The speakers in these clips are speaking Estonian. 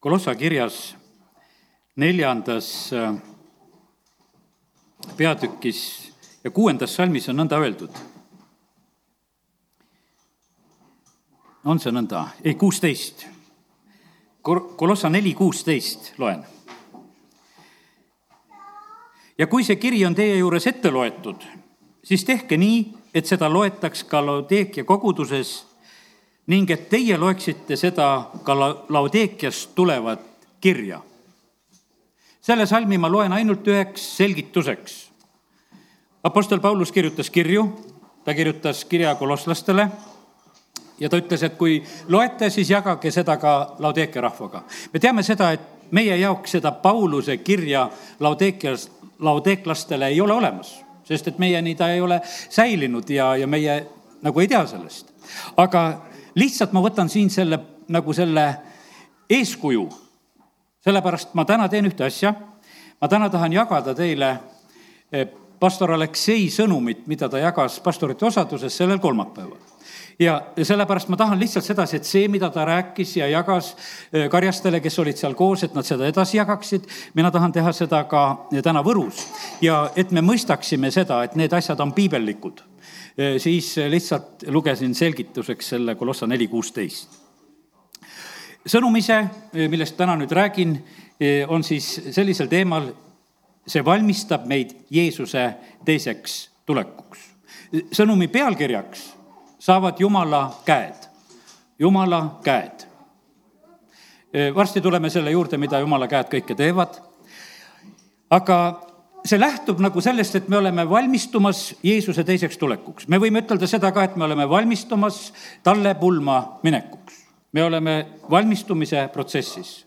Kolossa kirjas neljandas äh, peatükis ja kuuendas salmis on nõnda öeldud. on see nõnda? ei, kuusteist. Kolossa neli kuusteist loen. ja kui see kiri on teie juures ette loetud, siis tehke nii, et seda loetaks ka Laodeekia koguduses ning et teie loeksite seda ka Laodeekiast tulevat kirja. selle salmi ma loen ainult üheks selgituseks. Apostel Paulus kirjutas kirju, ta kirjutas kirja kolosslastele ja ta ütles, et kui loete, siis jagage seda ka Laodeekia rahvaga. me teame seda, et meie jaoks seda Pauluse kirja Laodeekias, laodeeklastele ei ole olemas, sest et meieni ta ei ole säilinud ja, ja meie nagu ei tea sellest. aga lihtsalt ma võtan siin selle nagu selle eeskuju. sellepärast ma täna teen ühte asja. ma täna tahan jagada teile eh, pastor Aleksei sõnumit, mida ta jagas pastorite osaduses sellel kolmapäeval ja sellepärast ma tahan lihtsalt sedasi, et see, mida ta rääkis ja jagas eh, karjastele, kes olid seal koos, et nad seda edasi jagaksid, mina tahan teha seda ka täna Võrus. ja et me mõistaksime seda, et need asjad on piibellikud siis lihtsalt lugesin selgituseks selle Kolossa neli kuusteist. sõnum ise, millest täna nüüd räägin, on siis sellisel teemal, see valmistab meid Jeesuse teiseks tulekuks. sõnumi pealkirjaks saavad Jumala käed, Jumala käed. varsti tuleme selle juurde, mida Jumala käed kõike teevad. aga see lähtub nagu sellest, et me oleme valmistumas Jeesuse teiseks tulekuks. me võime ütelda seda ka, et me oleme valmistumas talle pulma minekuks. me oleme valmistumise protsessis.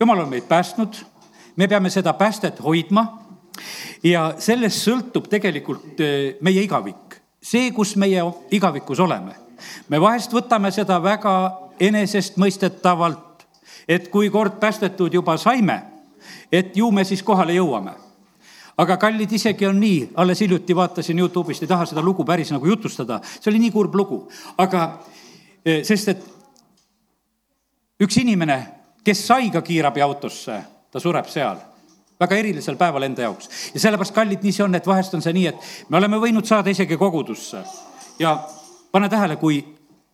jumal on meid päästnud, me peame seda päästet hoidma ja sellest sõltub tegelikult eh, meie igavik, see, kus meie igavikus oleme. me vahest võtame seda väga enesestmõistetavalt, et kui kord päästetud juba saime, et ju me siis kohale jõuame aga kallid, isegi on nii, alles hiljuti vaatasin Youtube'ist, ei taha seda lugu päris nagu jutustada, see oli nii kurb lugu, aga e, sest et üks inimene, kes sai ka kiirabiautosse, ta sureb seal väga erilisel päeval enda jaoks. ja sellepärast, kallid, nii see on, et vahest on see nii, et me oleme võinud saada isegi kogudusse. ja pane tähele, kui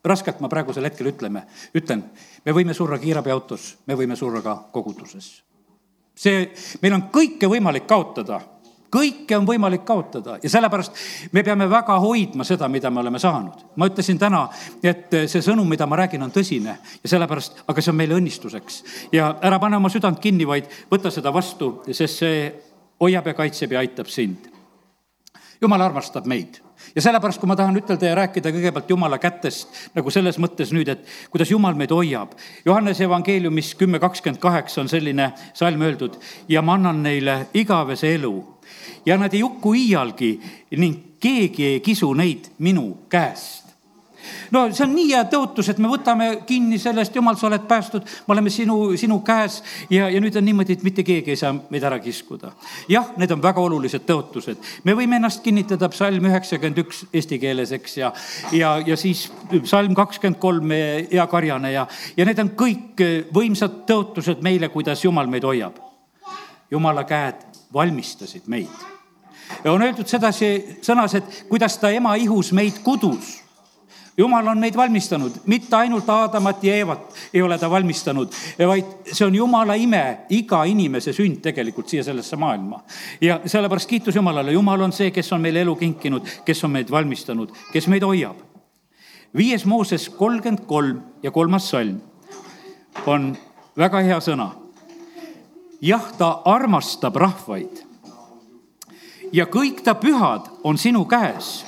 raskelt ma praegusel hetkel ütleme, ütlen, me võime surra kiirabiautos, me võime surra ka koguduses. see, meil on kõike võimalik kaotada kõike on võimalik kaotada ja sellepärast me peame väga hoidma seda, mida me oleme saanud. ma ütlesin täna, et see sõnum, mida ma räägin, on tõsine ja sellepärast, aga see on meile õnnistuseks. ja ära pane oma südant kinni, vaid võta seda vastu, sest see hoiab ja kaitseb ja aitab sind. jumal armastab meid ja sellepärast, kui ma tahan ütelda ja rääkida kõigepealt Jumala kätest nagu selles mõttes nüüd, et kuidas Jumal meid hoiab. Johannese evangeeliumis kümme kakskümmend kaheksa on selline salm öeldud ja ma annan neile igavese elu ja nad ei hukku iialgi ning keegi ei kisu neid minu käest no see on nii hea tõotus, et me võtame kinni sellest, jumal, sa oled päästnud, me oleme sinu, sinu käes ja, ja nüüd on niimoodi, et mitte keegi ei saa meid ära kiskuda. jah, need on väga olulised tõotused. me võime ennast kinnitada psalm üheksakümmend üks eesti keeles, eks, ja, ja, ja siis psalm kakskümmend kolm, hea karjane ja, ja need on kõik võimsad tõotused meile, kuidas jumal meid hoiab. jumala käed valmistasid meid ja on öeldud sedasi sõnas, et kuidas ta ema ihus meid kudus jumal on meid valmistanud, mitte ainult Aadamat ja Eevat ei ole ta valmistanud, vaid see on jumala ime, iga inimese sünd tegelikult siia sellesse maailma. ja sellepärast kiitus Jumalale, Jumal on see, kes on meile elu kinkinud, kes on meid valmistanud, kes meid hoiab. viies Mooses kolmkümmend kolm ja kolmas salm on väga hea sõna. Jah, ta armastab rahvaid. Ja kõik ta pühad on sinu käes.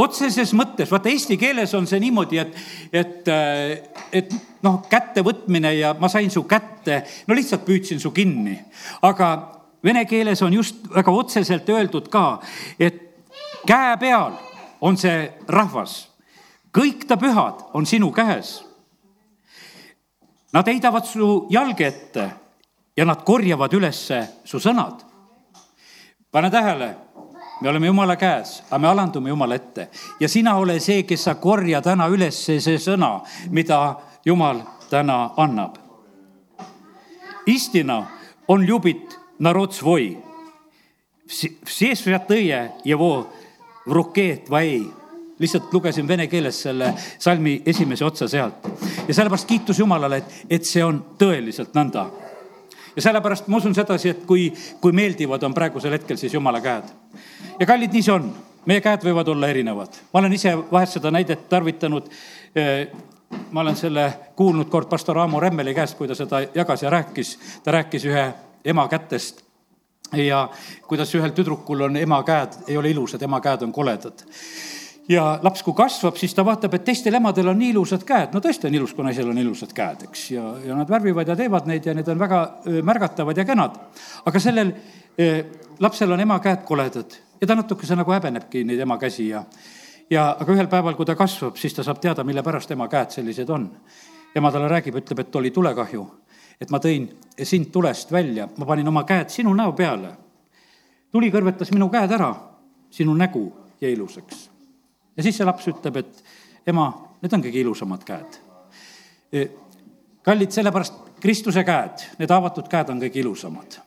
Otseses mõttes, vaata eesti keeles on see niimoodi, et, et, äh, et noh, kättevõtmine ja ma sain su kätte, no lihtsalt püüdsin su kinni. aga vene keeles on just väga otseselt öeldud ka, et käe peal on see rahvas, kõik ta pühad on sinu käes. Nad heidavad su jalge ette ja nad korjavad ülesse su sõnad. pane tähele, me oleme Jumala käes, aga me alandume Jumala ette ja sina ole see, kes sa korja täna üles see sõna, mida Jumal täna annab. istina on ljubit narod svoj. Vse svjatõje je vo vruket vai. lihtsalt lugesin vene keeles selle salmi esimese otsa sealt ja sellepärast kiitus Jumalale, et, et see on tõeliselt nõnda ja sellepärast ma usun sedasi, et kui, kui meeldivad on praegusel hetkel siis Jumala käed. ja kallid, nii see on, meie käed võivad olla erinevad. ma olen ise vahest seda näidet tarvitanud ma olen selle kuulnud kord pastor Aamo Remmeli käest, kui ta seda jagas ja rääkis. ta rääkis ühe ema kätest ja kuidas ühel tüdrukul on ema käed, ei ole ilusad, ema käed on koledad ja laps, kui kasvab, siis ta vaatab, et teistel emadel on nii ilusad käed, no tõesti on ilus, kui naisel on ilusad käed, eks, ja, ja nad värvivad ja teevad neid ja need on väga märgatavad ja kenad. aga sellel eh, lapsel on ema käed koledad ja ta natukese nagu häbenebki neid ema käsi ja ja aga ühel päeval, kui ta kasvab, siis ta saab teada, mille pärast ema käed sellised on. ema talle räägib, ütleb, et oli tulekahju, et ma tõin sind tulest välja, ma panin oma käed sinu näo peale. tuli kõrvetas minu käed ära, sinu nägu jäi ilusaks. Ja siis see laps ütleb, et ema, need on kõige ilusamad käed. E, kallid, sellepärast Kristuse käed, need avatud käed on kõige ilusamad.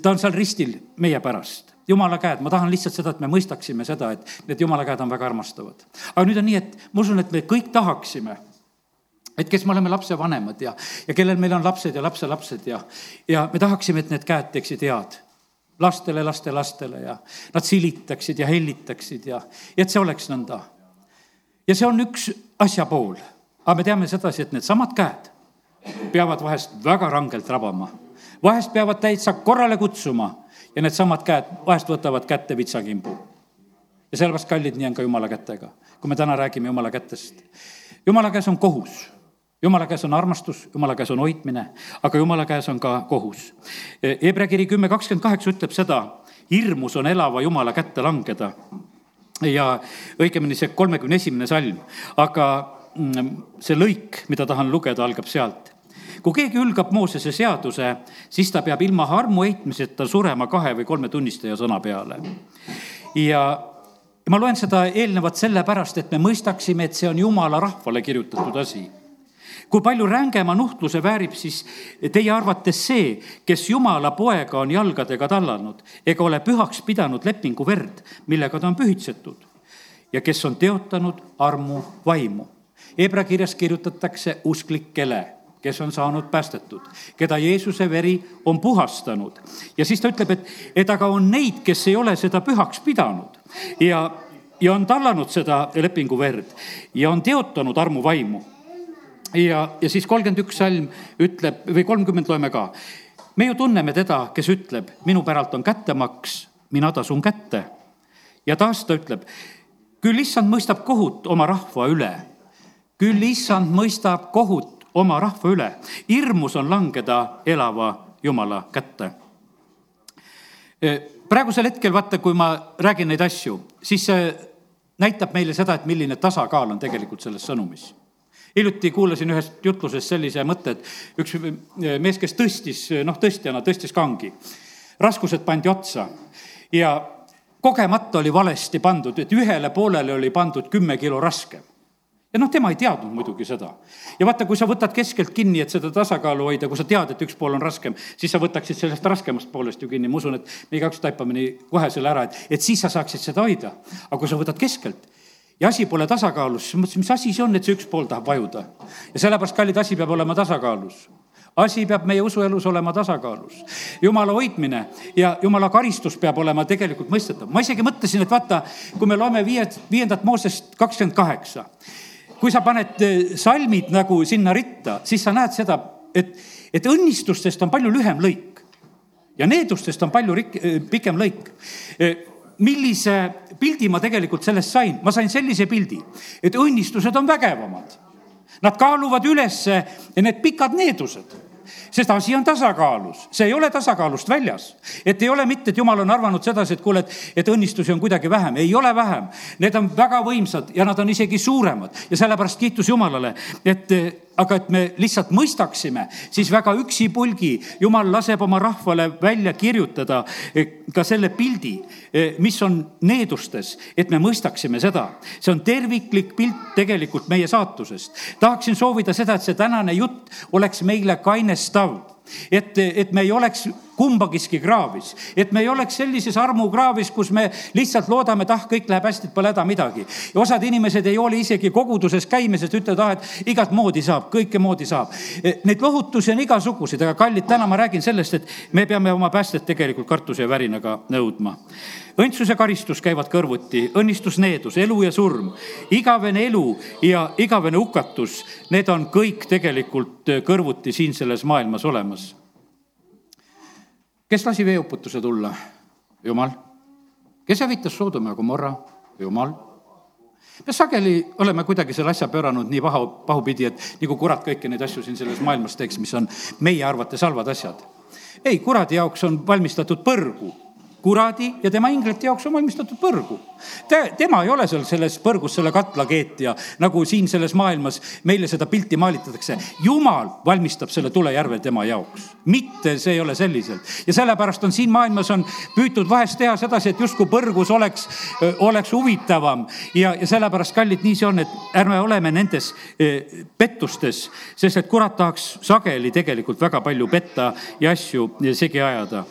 ta on seal ristil meie pärast jumala käed, ma tahan lihtsalt seda, et me mõistaksime seda, et need jumala käed on väga armastavad. aga nüüd on nii, et ma usun, et me kõik tahaksime, et kes me oleme lapsevanemad ja, ja kellel meil on lapsed ja lapselapsed ja, ja me tahaksime, et need käed teeksid head lastele, lastelastele ja nad silitaksid ja hellitaksid ja, ja et see oleks nõnda. ja see on üks asja pool, aga me teame sedasi, et needsamad käed peavad vahest väga rangelt rabama, vahest peavad täitsa korrale kutsuma ja needsamad käed vahest võtavad kätte vitsakimbu. ja sellepärast, kallid, nii on ka jumala kätega, kui me täna räägime jumala kätest. jumala käes on kohus jumala käes on armastus, jumala käes on hoidmine, aga jumala käes on ka kohus. Hebra kiri kümme kakskümmend kaheksa ütleb seda, hirmus on elava jumala kätte langeda. ja õigemini see kolmekümne esimene salm, aga mm, see lõik, mida tahan lugeda, algab sealt kui keegi hülgab Moosese seaduse, siis ta peab ilma armuheitmiseta surema kahe või kolme tunnistaja sõna peale. ja ma loen seda eelnevat sellepärast, et me mõistaksime, et see on jumala rahvale kirjutatud asi kui palju rängema nuhtluse väärib siis teie arvates see, kes jumala poega on jalgadega tallanud ega ole pühaks pidanud lepingu verd, millega ta on pühitsetud ja kes on teotanud armu vaimu. Hebra kirjas kirjutatakse usklikele kes on saanud päästetud, keda Jeesuse veri on puhastanud. ja siis ta ütleb, et, et aga on neid, kes ei ole seda pühaks pidanud ja, ja on tallanud seda lepingu verd ja on teotanud armuvaimu. Ja, ja siis kolmkümmend üks salm ütleb või kolmkümmend loeme ka. me ju tunneme teda, kes ütleb, minu päralt on kättemaks, mina tasun kätte. ja taas ta ütleb, küll issand mõistab kohut oma rahva üle küll issand mõistab kohut oma rahva üle. hirmus on langeda elava Jumala kätte. E, praegusel hetkel, vaata, kui ma räägin neid asju, siis see näitab meile seda, et milline tasakaal on tegelikult selles sõnumis hiljuti kuulasin ühest jutlusest sellise mõtte, et üks mees, kes tõstis, noh, tõstjana tõstis kangi, raskused pandi otsa ja kogemata oli valesti pandud, et ühele poolele oli pandud kümme kilo raskem ja noh, tema ei teadnud muidugi seda. ja vaata, kui sa võtad keskelt kinni, et seda tasakaalu hoida, kui sa tead, et üks pool on raskem, siis sa võtaksid sellest raskemast poolest ju kinni, ma usun, et me igaüks taipame nii kohe selle ära, et, et siis sa saaksid seda hoida. aga kui sa võtad keskelt ja asi pole tasakaalus, siis mõtlesin, mis asi see on, et see üks pool tahab vajuda. ja sellepärast, kallid, asi peab olema tasakaalus asi peab meie usuelus olema tasakaalus. jumala hoidmine ja jumala karistus peab olema tegelikult mõistetav. ma isegi mõtlesin, et vaata, kui me loeme viie, viiendat Moosest kakskümmend kaheksa kui sa paned eh, salmid nagu sinna ritta, siis sa näed seda, et, et õnnistustest on palju lühem lõik ja needustest on palju rik-, eh, pikem lõik eh, millise pildi ma tegelikult sellest sain, ma sain sellise pildi, et õnnistused on vägevamad. Nad kaaluvad üles need pikad needused sest asi on tasakaalus, see ei ole tasakaalust väljas. et ei ole mitte, et jumal on arvanud sedasi, et kuule, et, et õnnistusi on kuidagi vähem, ei ole vähem. Need on väga võimsad ja nad on isegi suuremad ja sellepärast kiitus Jumalale, et aga et me lihtsalt mõistaksime, siis väga üksipulgi Jumal laseb oma rahvale välja kirjutada eh, ka selle pildi, eh, mis on needustes, et me mõistaksime seda. see on terviklik pilt tegelikult meie saatusest. tahaksin soovida seda, et see tänane jutt oleks meile kainestav et, et me ei oleks kumbagiski kraavis, et me ei oleks sellises armukraavis, kus me lihtsalt loodame, et ah, kõik läheb hästi, et pole häda midagi. ja osad inimesed ei hooli isegi koguduses käimisest, ütlevad, ah, et igat moodi saab, kõike moodi saab. Neid lohutusi on igasuguseid, aga kallid, täna ma räägin sellest, et me peame oma päästet tegelikult kartuse ja värinaga nõudma õndsus ja karistus käivad kõrvuti, õnnistus, needus, elu ja surm, igavene elu ja igavene hukatus, need on kõik tegelikult kõrvuti siin selles maailmas olemas. Kes lasi veeuputuse tulla? jumal. kes hävitas Soodoma ja Gomorra? jumal me sageli oleme kuidagi selle asja pööranud nii paha, pahupidi, et nagu kurat kõiki neid asju siin selles maailmas teeks, mis on meie arvates halvad asjad. ei, kuradi jaoks on valmistatud põrgu kuradi ja tema inglite jaoks on valmistatud põrgu. ta, tema ei ole seal selles põrgus selle katla keetja, nagu siin selles maailmas meile seda pilti maalitatakse. jumal valmistab selle tulejärve tema jaoks, mitte see ei ole selliselt. ja sellepärast on siin maailmas on püütud vahest teha sedasi, et justkui põrgus oleks, oleks huvitavam ja, ja sellepärast, kallid, nii see on, et ärme oleme nendes pettustes, sest et kurat tahaks sageli tegelikult väga palju petta ja asju segi ajada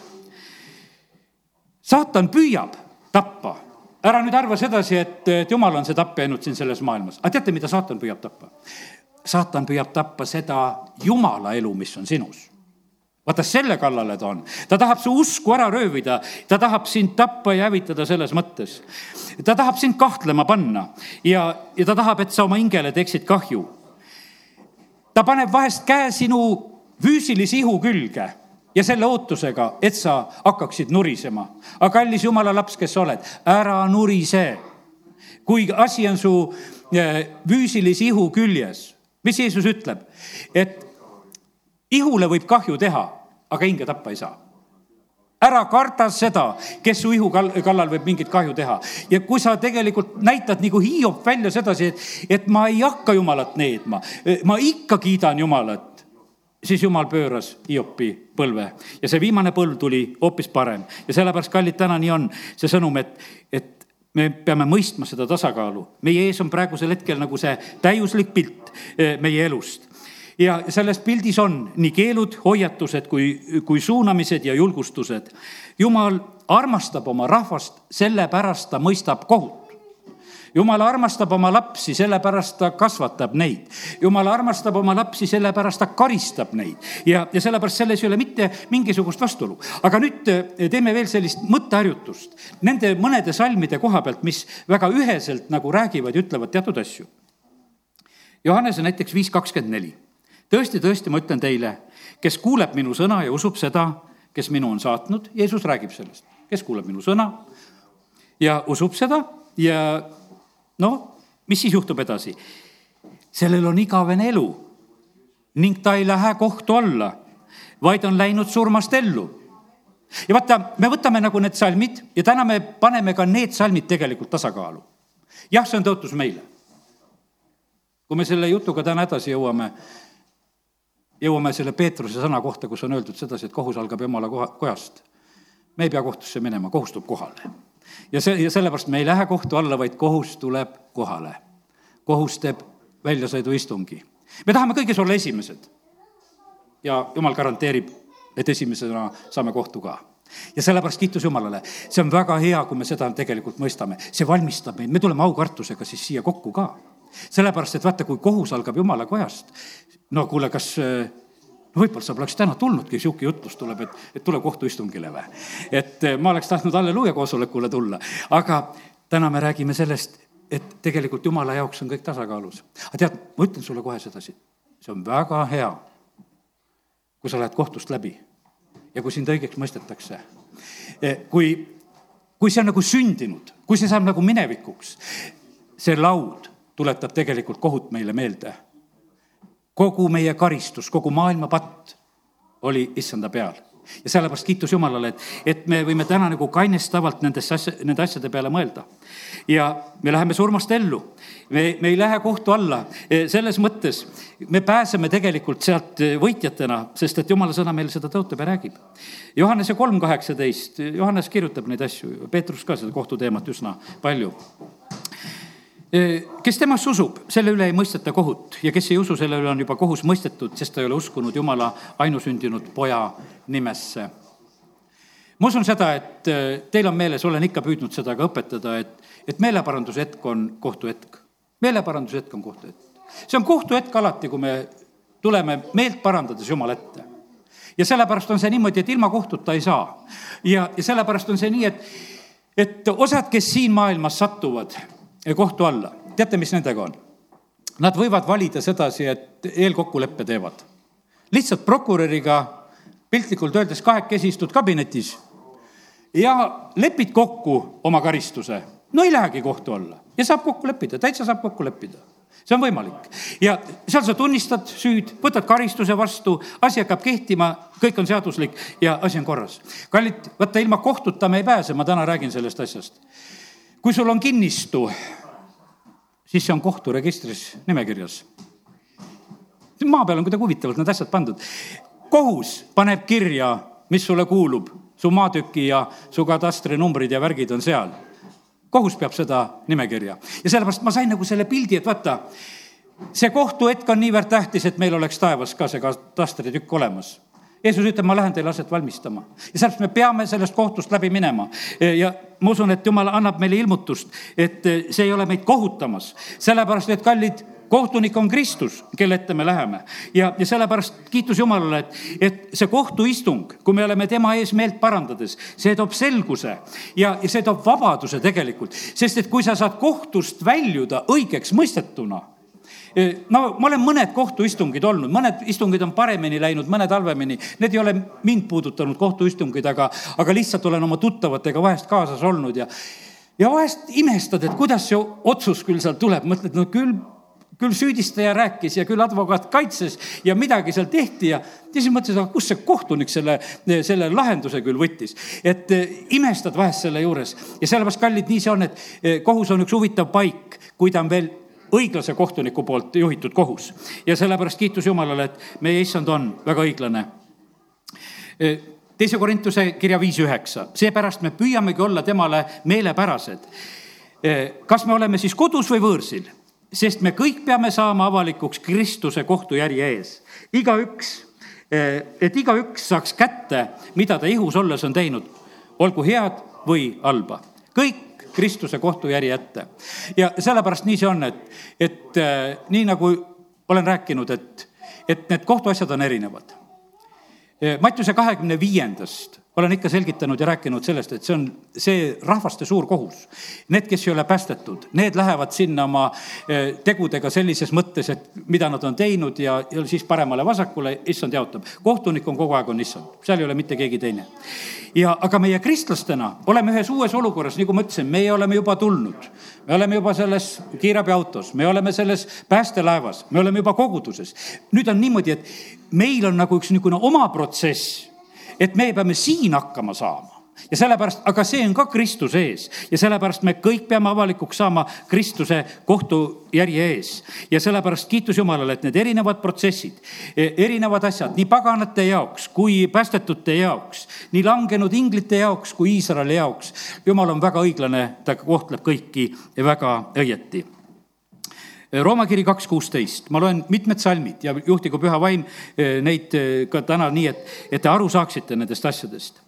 saatan püüab tappa. ära nüüd arva sedasi, et, et jumal on see tapja ainult siin selles maailmas. aga teate, mida saatan püüab tappa? saatan püüab tappa seda jumala elu, mis on sinus vaata selle kallale ta on, ta tahab su usku ära röövida, ta tahab sind tappa ja hävitada selles mõttes. ta tahab sind kahtlema panna ja, ja ta tahab, et sa oma hingele teeksid kahju. ta paneb vahest käe sinu füüsilise ihu külge ja selle ootusega, et sa hakkaksid nurisema. aga kallis jumala laps, kes sa oled, ära nurise. kui asi on su eh, füüsilise ihu küljes, mis Jeesus ütleb, et ihule võib kahju teha, aga hinge tappa ei saa ära karda seda, kes su ihu kallal võib mingit kahju teha. ja kui sa tegelikult näitad nagu Hiiop välja sedasi, et, et ma ei hakka Jumalat needma, ma ikka kiidan Jumalat, siis jumal pööras Hiopi põlve ja see viimane põlv tuli hoopis parem ja sellepärast, kallid, täna nii on see sõnum, et, et me peame mõistma seda tasakaalu. meie ees on praegusel hetkel nagu see täiuslik pilt eh, meie elust ja selles pildis on nii keelud, hoiatused kui, kui suunamised ja julgustused. jumal armastab oma rahvast, sellepärast ta mõistab kohut jumal armastab oma lapsi, sellepärast ta kasvatab neid. jumal armastab oma lapsi, sellepärast ta karistab neid ja, ja sellepärast selles ei ole mitte mingisugust vastuolu. aga nüüd eh, teeme veel sellist mõtteharjutust nende mõnede salmide koha pealt, mis väga üheselt nagu räägivad ja ütlevad teatud asju. Johannese näiteks viis kakskümmend neli. tõesti, tõesti, ma ütlen teile, kes kuuleb minu sõna ja usub seda, kes minu on saatnud, Jeesus räägib sellest, kes kuuleb minu sõna ja usub seda ja noh, mis siis juhtub edasi? sellel on igavene elu ning ta ei lähe kohtu alla, vaid on läinud surmast ellu. ja vaata, me võtame nagu need salmid ja täna me paneme ka need salmid tegelikult tasakaalu. jah, see on tõotus meile. kui me selle jutuga täna edasi jõuame, jõuame selle Peetruse sõna kohta, kus on öeldud sedasi, et kohus algab jumala koha, kojast. me ei pea kohtusse minema, kohus tuleb kohale ja see, ja sellepärast me ei lähe kohtu alla, vaid kohus tuleb kohale. kohus teeb väljasõiduistungi. me tahame kõiges olla esimesed. ja jumal garanteerib, et esimesena saame kohtu ka ja sellepärast kiitus Jumalale, see on väga hea, kui me seda tegelikult mõistame, see valmistab meid, me tuleme aukartusega siis siia kokku ka. sellepärast, et vaata, kui kohus algab Jumala kojast, no kuule, kas no võib-olla sa poleks täna tulnudki, sihuke jutlus tuleb, et, et tule kohtuistungile või. et eh, ma oleks tahtnud halleluuja koosolekule tulla, aga täna me räägime sellest, et tegelikult jumala jaoks on kõik tasakaalus. aga tead, ma ütlen sulle kohe sedasi, see on väga hea, kui sa lähed kohtust läbi ja kui sind õigeks mõistetakse. Eh, kui, kui see on nagu sündinud, kui see saab nagu minevikuks, see laud tuletab tegelikult kohut meile meelde kogu meie karistus, kogu maailma patt oli issanda peal ja sellepärast kiitus Jumalale, et, et me võime täna nagu kainestavalt nendesse asja, nende asjade peale mõelda. ja me läheme surmast ellu, me, me ei lähe kohtu alla, e, selles mõttes me pääseme tegelikult sealt võitjatena, sest et Jumala sõna meile seda tõotab ja räägib. Johannese kolm kaheksateist, Johannes kirjutab neid asju, Peetrus ka seda kohtuteemat üsna palju kes temasse usub, selle üle ei mõisteta kohut ja kes ei usu, selle üle on juba kohus mõistetud, sest ta ei ole uskunud Jumala ainusündinud poja nimesse. ma usun seda, et teil on meeles, olen ikka püüdnud seda ka õpetada, et, et meeleparanduse hetk on kohtuhetk. meeleparanduse hetk on kohtuhetk. see on kohtuhetk alati, kui me tuleme meelt parandades Jumala ette. ja sellepärast on see niimoodi, et ilma kohtuta ei saa. ja, ja sellepärast on see nii, et, et osad, kes siin maailmas satuvad kohtu alla. teate, mis nendega on? Nad võivad valida sedasi, et eelkokkuleppe teevad. lihtsalt prokuröriga piltlikult öeldes kahekesi istud kabinetis ja lepid kokku oma karistuse. no ei lähegi kohtu alla ja saab kokku leppida, täitsa saab kokku leppida see on võimalik ja seal sa tunnistad süüd, võtad karistuse vastu, asi hakkab kehtima, kõik on seaduslik ja asi on korras. kallid, vaata ilma kohtuta me ei pääse, ma täna räägin sellest asjast kui sul on kinnistu, siis see on kohturegistris nimekirjas. maa peal on kuidagi huvitavalt need asjad pandud. kohus paneb kirja, mis sulle kuulub, su maatüki ja su katastrinumbrid ja värgid on seal. kohus peab seda nimekirja ja sellepärast ma sain nagu selle pildi, et vaata, see kohtuhetk on niivõrd tähtis, et meil oleks taevas ka see katastritükk olemas Jeesus ütleb, ma lähen teile aset valmistama ja sellepärast me peame sellest kohtust läbi minema. ja ma usun, et Jumal annab meile ilmutust, et see ei ole meid kohutamas, sellepärast et kallid kohtunik on Kristus, kelle ette me läheme. ja, ja sellepärast kiitus Jumalale, et, et see kohtuistung, kui me oleme tema ees meelt parandades, see toob selguse ja, ja see toob vabaduse tegelikult. sest et kui sa saad kohtust väljuda õigeks mõistetuna no ma olen mõned kohtuistungid olnud, mõned istungid on paremini läinud, mõned halvemini. Need ei ole mind puudutanud kohtuistungid, aga, aga lihtsalt olen oma tuttavatega vahest kaasas olnud ja, ja vahest imestad, et kuidas see otsus küll sealt tuleb, mõtled, no küll küll süüdistaja rääkis ja küll advokaat kaitses ja midagi seal tehti ja, siis mõtlesin, aga kust see kohtunik selle, selle lahenduse küll võttis. et imestad vahest selle juures ja sellepärast, kallid, nii see on, et kohus on üks huvitav paik, kui ta on veel õiglase kohtuniku poolt juhitud kohus. ja sellepärast kiitus Jumalale, et meie issand on väga õiglane. E, teise Korintuse kirja viis üheksa, seepärast me püüamegi olla temale meelepärased. E, kas me oleme siis kodus või võõrsil? sest me kõik peame saama avalikuks Kristuse kohtujärje ees. igaüks, e, et igaüks saaks kätte, mida ta ihus olles on teinud, olgu head või halba. kõik Kristuse kohtujärje ette. ja sellepärast nii see on, et, et äh, nii nagu olen rääkinud, et, et need kohtuasjad on erinevad. Äh, Mattiuse kahekümne viiendast olen ikka selgitanud ja rääkinud sellest, et see on see rahvaste suur kohus. Need, kes ei ole päästetud, need lähevad sinna oma eh, tegudega sellises mõttes, et mida nad on teinud ja, ja siis paremale-vasakule, issand jaotab. kohtunik on kogu aeg, on issand, seal ei ole mitte keegi teine. ja, aga meie kristlastena oleme ühes uues olukorras, nagu ma ütlesin, meie oleme juba tulnud. me oleme juba selles kiirabiautos, me oleme selles päästelaevas, me oleme juba koguduses. nüüd on niimoodi, et meil on nagu üks niisugune oma protsess et me peame siin hakkama saama ja sellepärast, aga see on ka Kristuse ees ja sellepärast me kõik peame avalikuks saama Kristuse kohtujärje ees. ja sellepärast kiitus Jumalale, et need erinevad protsessid, e, erinevad asjad nii paganate jaoks kui päästetute jaoks, nii langenud inglite jaoks kui Iisraeli jaoks. Jumal on väga õiglane, ta kohtleb kõiki väga õieti Rooma kiri kaks kuusteist, ma loen mitmed salmid ja juhtigu püha vaim eh, neid eh, ka täna nii, et, et te aru saaksite nendest asjadest.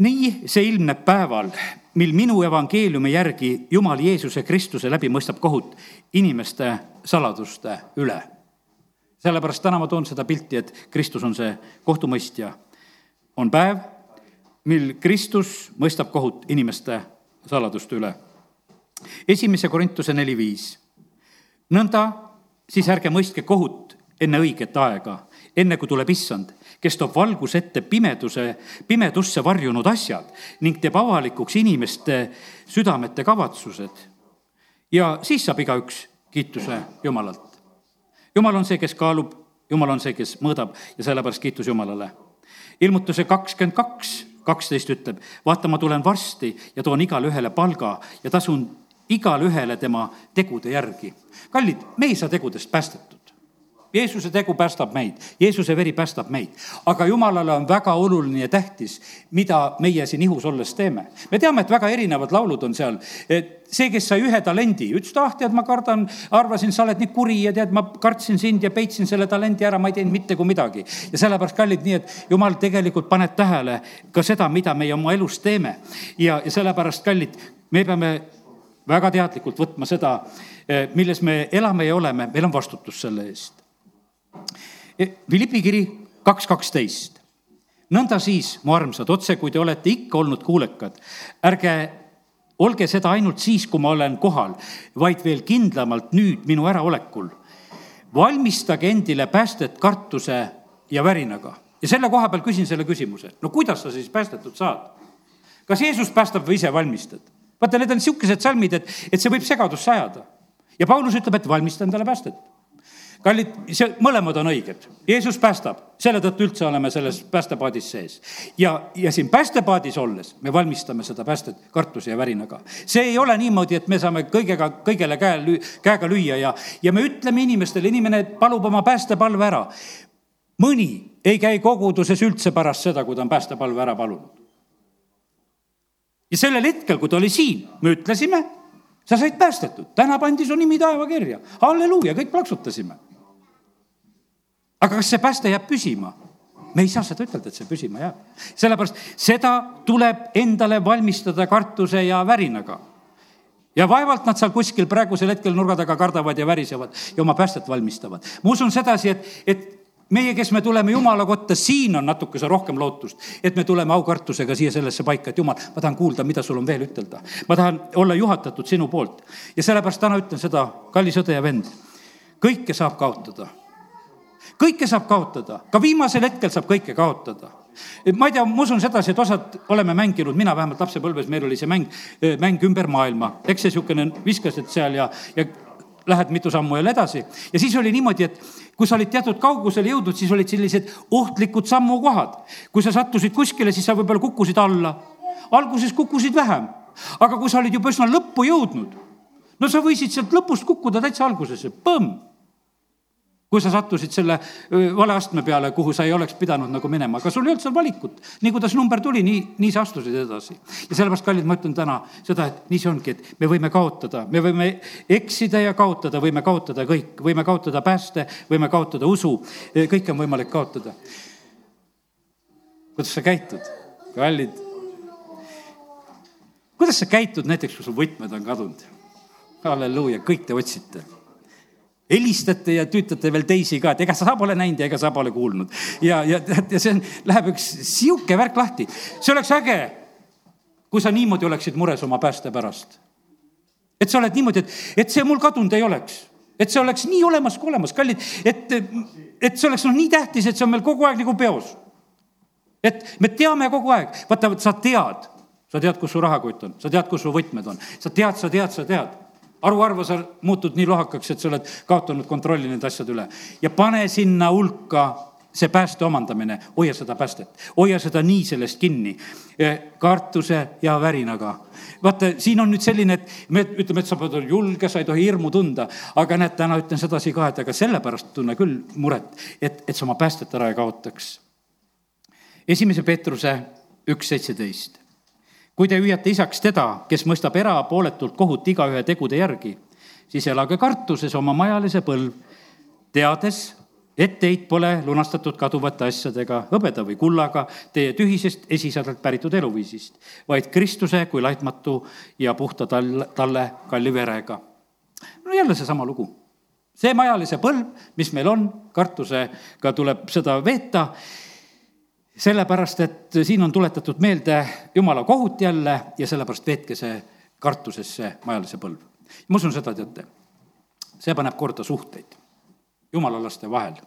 nii see ilmneb päeval, mil minu evangeeliumi järgi Jumal Jeesuse Kristuse läbi mõistab kohut inimeste saladuste üle. sellepärast täna ma toon seda pilti, et Kristus on see kohtumõistja. on päev, mil Kristus mõistab kohut inimeste saladuste üle esimese Korintuse neli viis. nõnda siis ärge mõistke kohut enne õiget aega, enne kui tuleb issand, kes toob valguse ette pimeduse, pimedusse varjunud asjad ning teeb avalikuks inimeste südamete kavatsused. ja siis saab igaüks kiituse Jumalalt. Jumal on see, kes kaalub, Jumal on see, kes mõõdab ja sellepärast kiitus Jumalale. ilmutuse kakskümmend kaks kaksteist ütleb, vaata, ma tulen varsti ja toon igale ühele palga ja tasun igale ühele tema tegude järgi. kallid, me ei saa tegudest päästetud. Jeesuse tegu päästab meid, Jeesuse veri päästab meid, aga jumalale on väga oluline ja tähtis, mida meie siin ihus olles teeme. me teame, et väga erinevad laulud on seal, et see, kes sai ühe talendi, ütles, et ah, tead, ma kardan, arvasin, sa oled nii kuri ja tead, ma kartsin sind ja peitsin selle talendi ära, ma ei teinud mitte kui midagi. ja sellepärast, kallid, nii et jumal tegelikult paneb tähele ka seda, mida meie oma elus teeme. ja, ja sellepärast, kallid, me peame väga teadlikult võtma seda, eh, milles me elame ja oleme, meil on vastutus selle eest Philippi kiri kaks kaksteist. nõnda siis, mu armsad, otse kui te olete ikka olnud kuulekad, ärge olge seda ainult siis, kui ma olen kohal, vaid veel kindlamalt nüüd minu äraolekul. valmistage endile päästet kartuse ja värinaga. ja selle koha peal küsin selle küsimuse, no kuidas sa siis päästetud saad? kas Jeesus päästab või ise valmistad? Vaata, need on niisugused salmid, et, et see võib segadusse ajada. ja Paulus ütleb, et valmista endale päästet kallid, see, mõlemad on õiged. Jeesus päästab, selle tõttu üldse oleme selles päästepaadis sees. ja, ja siin päästepaadis olles me valmistame seda päästet kartuse ja värinaga. see ei ole niimoodi, et me saame kõigega, kõigele käe, käega lüüa ja, ja me ütleme inimestele, inimene palub oma päästepalve ära. mõni ei käi koguduses üldse pärast seda, kui ta on päästepalve ära palunud. Ja sellel hetkel, kui ta oli siin, me ütlesime sa said päästetud, täna pandi su nimi taevakirja, halleluuja, kõik plaksutasime aga kas see pääste jääb püsima? me ei saa seda ütelda, et see püsima jääb. sellepärast seda tuleb endale valmistada kartuse ja värinaga. ja vaevalt nad seal kuskil praegusel hetkel nurga taga kardavad ja värisevad ja oma päästet valmistavad. ma usun sedasi, et, et meie, kes me tuleme Jumala kotta, siin on natukese rohkem lootust, et me tuleme aukartusega siia sellesse paika, et Jumal, ma tahan kuulda, mida sul on veel ütelda. ma tahan olla juhatatud sinu poolt. Ja sellepärast täna ütlen seda, kallis õde ja vend, kõike saab kaotada. Kõike saab kaotada, ka viimasel hetkel saab kõike kaotada. Ma ei tea, ma usun sedasi, et osad oleme mänginud, mina vähemalt lapsepõlves, meil oli see mäng, mäng ümber maailma, eks see niisugune viskasid seal ja, ja lähed mitu sammu jälle edasi. ja siis oli niimoodi, et kui sa olid teatud kaugusele jõudnud, siis olid sellised ohtlikud sammukohad. kui sa sattusid kuskile, siis sa võib-olla kukkusid alla. alguses kukkusid vähem, aga kui sa olid juba üsna lõppu jõudnud, no sa võisid sealt lõpust kukkuda täitsa algusesse, põmm kui sa sattusid selle vale astme peale, kuhu sa ei oleks pidanud nagu minema, aga sul ei olnud seal valikut. nii kuidas number tuli, nii, nii sa astusid edasi. ja sellepärast, kallid, ma ütlen täna seda, et nii see ongi, et me võime kaotada, me võime eksida ja kaotada, võime kaotada kõik, võime kaotada pääste, võime kaotada usu, kõike on võimalik kaotada. kuidas sa käitud, kallid? kuidas sa käitud näiteks, kui sul võtmed on kadunud? halleluuja, kõik te otsite helistate ja tüütate veel teisi ka, et ega sa pole näinud ja ega sa pole kuulnud. ja, ja, ja see on, läheb üks sihuke värk lahti. see oleks äge, kui sa niimoodi oleksid mures oma pääste pärast. et sa oled niimoodi, et, et see mul kadunud ei oleks. et see oleks nii olemas kui olemas, kallid, et, et see oleks noh, nii tähtis, et see on meil kogu aeg nagu peos. et me teame kogu aeg, vaata, sa tead, sa tead, kus su rahakott on, sa tead, kus su võtmed on, sa tead, sa tead, sa tead haruharva sa muutud nii lohakaks, et sa oled kaotanud kontrolli nende asjade üle. Ja pane sinna hulka see pääste omandamine, hoia seda päästet, hoia seda nii sellest kinni, e, kartuse ja värinaga. vaata, siin on nüüd selline, et me ütleme, et sa pead olema julge, sa ei tohi hirmu tunda, aga näed, täna ütlen sedasi ka, et aga sellepärast tunne küll muret, et, et sa oma päästet ära ei kaotaks. esimese Peetruse üks seitseteist kui te hüüate isaks teda, kes mõistab erapooletult kohut igaühe tegude järgi, siis elage kartuses oma majalise põlv, teades, et teid pole lunastatud kaduvate asjadega, hõbeda või kullaga, teie tühisest esisadelt päritud eluviisist, vaid Kristuse kui laitmatu ja puhta tal-, talle kalli verega. no jälle seesama lugu. see majalise põlv, mis meil on, kartusega tuleb seda veeta sellepärast, et siin on tuletatud meelde jumala kohut jälle ja sellepärast veetke see kartusesse majalise põlv. ma usun seda, teate, see paneb korda suhteid jumalalaste vahel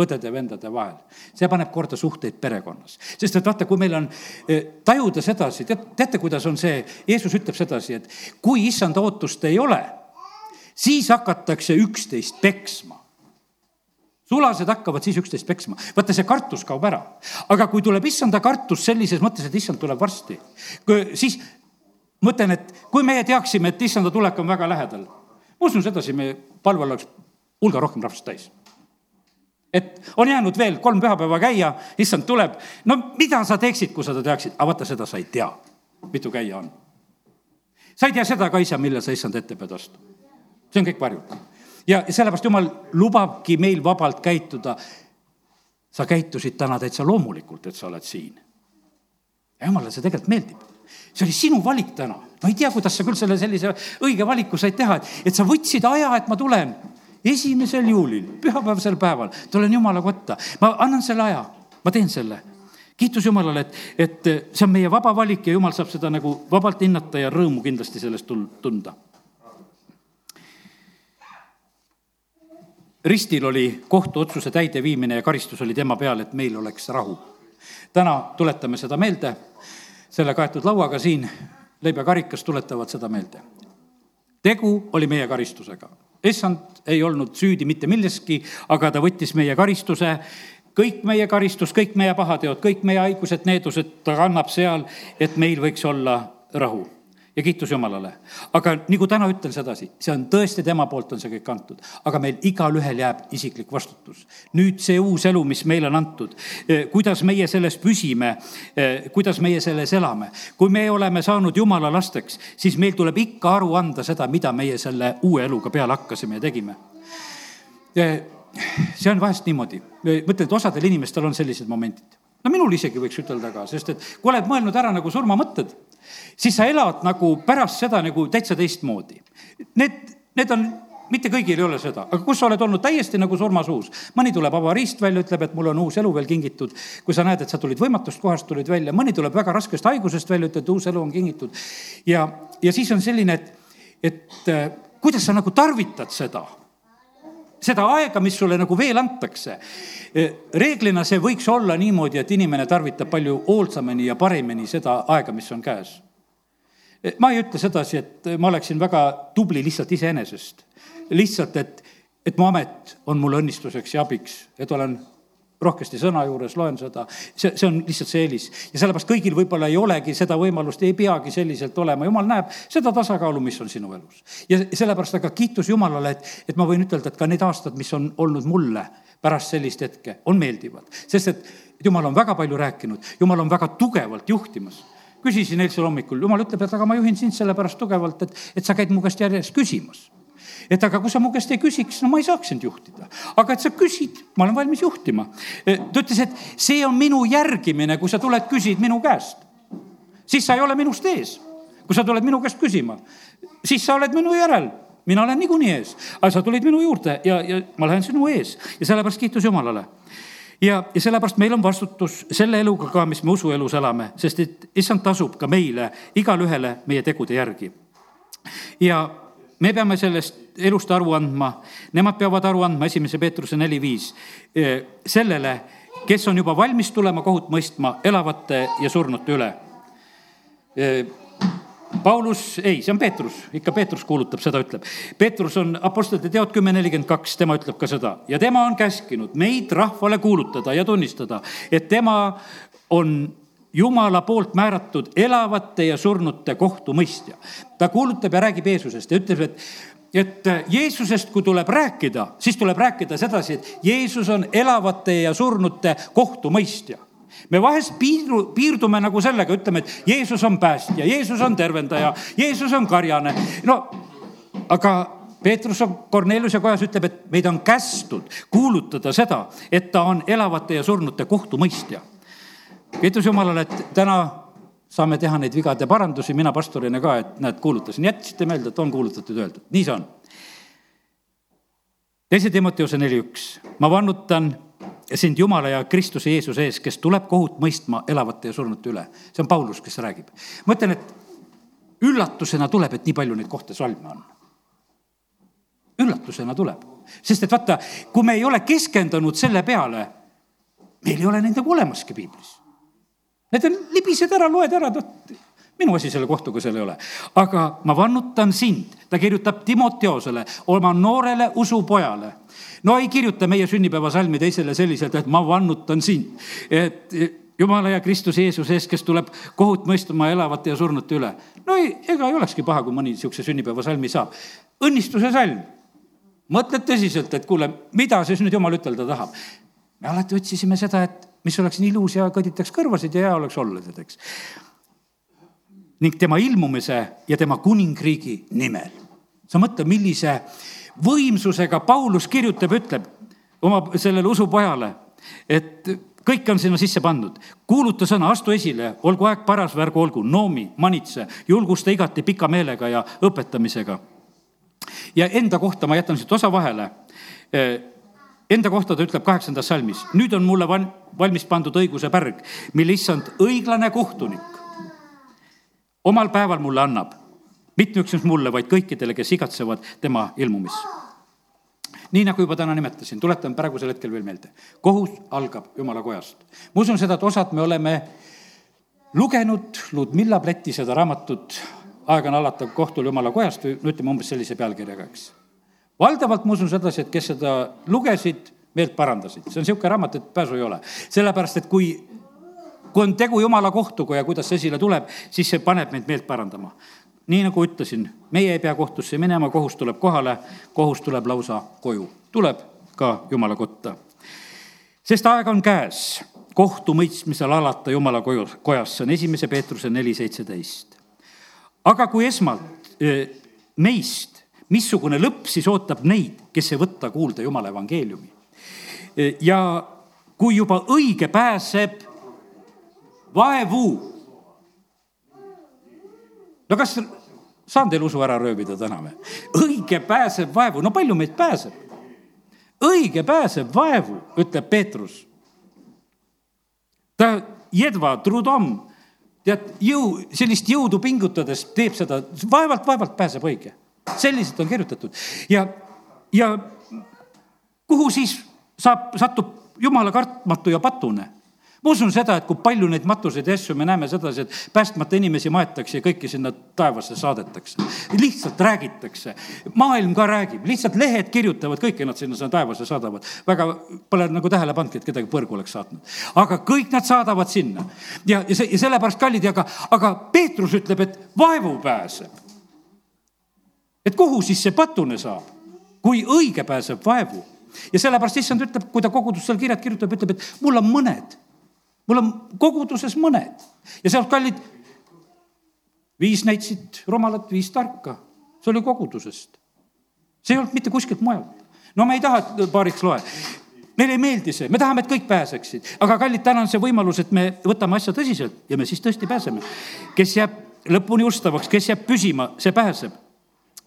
õdede-vendade vahel. see paneb korda suhteid perekonnas. sest et vaata, kui meil on eh, tajuda sedasi, tead, teate, kuidas on see, Jeesus ütleb sedasi, et kui issanda ootust ei ole, siis hakatakse üksteist peksma sulased hakkavad siis üksteist peksma. vaata, see kartus kaob ära. aga kui tuleb issanda kartus sellises mõttes, et issand tuleb varsti, siis mõtlen, et kui meie teaksime, et issanda tulek on väga lähedal, ma usun sedasi, meie palvel oleks hulga rohkem rahvast täis. et on jäänud veel kolm pühapäeva käia, issand tuleb, no mida sa teeksid, kui seda teaksid, aga vaata, seda sa ei tea, mitu käia on. sa ei tea seda ka, isa, millal sa issand ette pead astuma. see on kõik varjul. Ja sellepärast jumal lubabki meil vabalt käituda. sa käitusid täna täitsa loomulikult, et sa oled siin. jumalale see tegelikult meeldib. see oli sinu valik täna. ma ei tea, kuidas sa küll selle sellise õige valiku said teha, et, et sa võtsid aja, et ma tulen esimesel juulil, pühapäevasel päeval, tulen Jumala kotta, ma annan selle aja, ma teen selle. kiitus Jumalale, et, et see on meie vaba valik ja Jumal saab seda nagu vabalt hinnata ja rõõmu kindlasti sellest tunda. Ristil oli kohtuotsuse täideviimine ja karistus oli tema peal, et meil oleks rahu. täna tuletame seda meelde, selle kaetud lauaga siin, leib ja karikas tuletavad seda meelde. tegu oli meie karistusega issand ei olnud süüdi mitte milleski, aga ta võttis meie karistuse, kõik meie karistus, kõik meie pahateod, kõik meie haigused, needused ta kannab seal, et meil võiks olla rahu ja kiitus Jumalale. aga nagu täna ütlen sedasi, see on tõesti tema poolt on see kõik antud, aga meil igalühel jääb isiklik vastutus. nüüd see uus elu, mis meile on antud, eh, kuidas meie selles püsime, eh, kuidas meie selles elame. kui me oleme saanud Jumala lasteks, siis meil tuleb ikka aru anda seda, mida meie selle uue eluga peale hakkasime ja tegime eh, see on vahest niimoodi, mõtlen, et osadel inimestel on sellised momendid. no minul isegi võiks ütelda ka, sest et kui oled mõelnud ära nagu surmamõtted siis sa elad nagu pärast seda nagu täitsa teistmoodi. Need, need on mitte kõigil ei ole seda, aga kus sa oled olnud täiesti nagu surmasuus. mõni tuleb avariist välja, ütleb, et mul on uus elu veel kingitud. kui sa näed, et sa tulid võimatust kohast, tulid välja, mõni tuleb väga raskest haigusest välja, ütleb, et uus elu on kingitud. ja, ja siis on selline, et, et äh, kuidas sa nagu tarvitad seda seda aega, mis sulle nagu veel antakse. Reeglina see võiks olla niimoodi, et inimene tarvitab palju hoolsamini ja paremini seda aega, mis on käes ma ei ütle sedasi, et ma oleksin väga tubli lihtsalt iseenesest. lihtsalt, et, et mu amet on mulle õnnistuseks ja abiks, et olen rohkesti sõna juures, loen seda, see, see on lihtsalt see eelis. ja sellepärast kõigil võib-olla ei olegi seda võimalust, ei peagi selliselt olema, jumal näeb seda tasakaalu, mis on sinu elus. ja sellepärast aga kiitus Jumalale, et, et ma võin ütelda, et ka need aastad, mis on olnud mulle pärast sellist hetke, on meeldivad. sest et Jumal on väga palju rääkinud, Jumal on väga tugevalt juhtimas küsisin eilsel hommikul, jumal ütleb, et aga ma juhin sind sellepärast tugevalt, et, et sa käid mu käest järjest küsimas. Et aga kui sa mu käest ei küsiks, no ma ei saaks sind juhtida. aga et sa küsid, ma olen valmis juhtima. E, ta ütles, et see on minu järgimine, kui sa tuled, küsid minu käest. siis sa ei ole minust ees. kui sa tuled minu käest küsima, siis sa oled minu järel mina olen niikuinii ees, aga sa tulid minu juurde ja, ja ma lähen sinu ees ja sellepärast kiitus Jumalale ja, ja sellepärast meil on vastutus selle eluga ka, mis me usuelus elame, sest et issand tasub ka meile, igale ühele meie tegude järgi. ja me peame sellest elust aru andma, nemad peavad aru andma, esimese Peetruse neli viis, eh, sellele, kes on juba valmis tulema kohut mõistma elavate ja surnute üle. Eh, Paulus, ei, see on Peetrus, ikka Peetrus kuulutab seda, ütleb. Peetrus on Apostlite teod kümme nelikümmend kaks, tema ütleb ka seda. Ja tema on käskinud meid rahvale kuulutada ja tunnistada, et tema on Jumala poolt määratud elavate ja surnute kohtumõistja. ta kuulutab ja räägib Jeesusest ja ütleb, et et Jeesusest, kui tuleb rääkida, siis tuleb rääkida sedasi, et Jeesus on elavate ja surnute kohtumõistja me vahest piiru, piirdume nagu sellega, ütleme, et Jeesus on päästja, Jeesus on tervendaja, Jeesus on karjane. no aga Peetrus on Korneliuse kojas, ütleb, et meid on kästud kuulutada seda, et ta on elavate ja surnute kohtumõistja. Kiitus Jumalale, et täna saame teha neid vigade parandusi, mina pastorina ka, et näed, kuulutasin, jätsite meelde, et on kuulutatud, öeldud, nii see on. teise Timoteuse neli üks, ma vannutan sind Jumala ja Kristuse Jeesuse ees, kes tuleb kohut mõistma elavate ja surnute üle. see on Paulus, kes räägib. ma ütlen, et üllatusena tuleb, et nii palju neid kohta salme on. üllatusena tuleb, sest et vaata, kui me ei ole keskendunud selle peale, meil ei ole neid nagu olemaski piiblis. Need on, libised ära, loed ära, minu asi selle kohtuga seal ei ole. aga ma vannutan sind, ta kirjutab Timoteosele, oma noorele usupojale no ei kirjuta meie sünnipäevasalmi teisele selliselt, et ma vannutan sind, et jumala ja Kristus Jeesuse eest, kes tuleb kohut mõistma elavate ja surnute üle. no ei, ega ei olekski paha, kui mõni niisuguse sünnipäevasalmi saab. õnnistuse salm mõtled tõsiselt, et kuule, mida siis nüüd jumal ütelda tahab? me alati otsisime seda, et mis oleks nii ilus ja kõditaks kõrvasid ja hea oleks olla, tead, eks. ning tema ilmumise ja tema kuningriigi nimel. sa mõtle, millise võimsusega Paulus kirjutab, ütleb oma sellele usupojale, et kõik on sinna sisse pandud. kuuluta sõna, astu esile, olgu aeg paras, värgu olgu, noomi, manitse, julgusta igati pika meelega ja õpetamisega. ja enda kohta ma jätan siit osa vahele. Enda kohta ta ütleb kaheksandas salmis, nüüd on mulle valmis pandud õiguse pärg, mille issand õiglane kohtunik omal päeval mulle annab. mitte üksnes mulle, vaid kõikidele, kes igatsevad tema ilmumist nii nagu juba täna nimetasin, tuletan praegusel hetkel veel meelde. kohus algab Jumala kojast. ma usun seda, et osad me oleme lugenud Ludmilla Pleti seda raamatut Aeg on alata kohtul Jumala kojast või no ütleme umbes sellise pealkirjaga, eks. Valdavalt ma usun sedasi, et kes seda lugesid, meelt parandasid. see on niisugune raamat, et pääsu ei ole. sellepärast, et kui kui on tegu jumala kohtuga ja kuidas see esile tuleb, siis see paneb meid meelt parandama nii nagu ütlesin, meie ei pea kohtusse minema, kohus tuleb kohale, kohus tuleb lausa koju, tuleb ka Jumala kotta. sest aeg on käes kohtumõistmisel alata Jumala koju, kojas, see on esimese Peetruse neli seitseteist. aga kui esmalt meist, missugune lõpp siis ootab neid, kes ei võta kuulda Jumala evangeeliumi. ja kui juba õige pääseb vaevu no kas saan teil usu ära röövida täna või? õige pääseb vaevu, no palju meid pääseb? õige pääseb vaevu, ütleb Peetrus. ta, jedva trudom, tead, jõu, sellist jõudu pingutades teeb seda, vaevalt, vaevalt pääseb õige. Selliselt on kirjutatud ja, ja kuhu siis saab, satub jumala kartmatu ja patune ma usun seda, et kui palju neid matuseid ja asju me näeme sedasi, et päästmata inimesi maetakse ja kõiki sinna taevasse saadetakse. lihtsalt räägitakse, maailm ka räägib, lihtsalt lehed kirjutavad, kõiki nad sinna taevasse saadavad. väga, pole nagu tähele pannudki, et kedagi põrgu oleks saatnud. aga kõik nad saadavad sinna ja, ja see, ja sellepärast kallid, aga, aga Peetrus ütleb, et vaevu pääseb. Et kuhu siis see patune saab, kui õige pääseb vaevu ja sellepärast issand ütleb, kui ta kogudus seal kirjad kirjutab, ütleb, et mul on mõned mul on koguduses mõned ja sealt kallid, viis näitasid rumalat, viis tarka. see oli kogudusest. see ei olnud mitte kuskilt mujalt. no me ei taha, et paariks loe meile ei meeldi see, me tahame, et kõik pääseksid, aga kallid, täna on see võimalus, et me võtame asja tõsiselt ja me siis tõesti pääseme. kes jääb lõpuni ustavaks, kes jääb püsima, see pääseb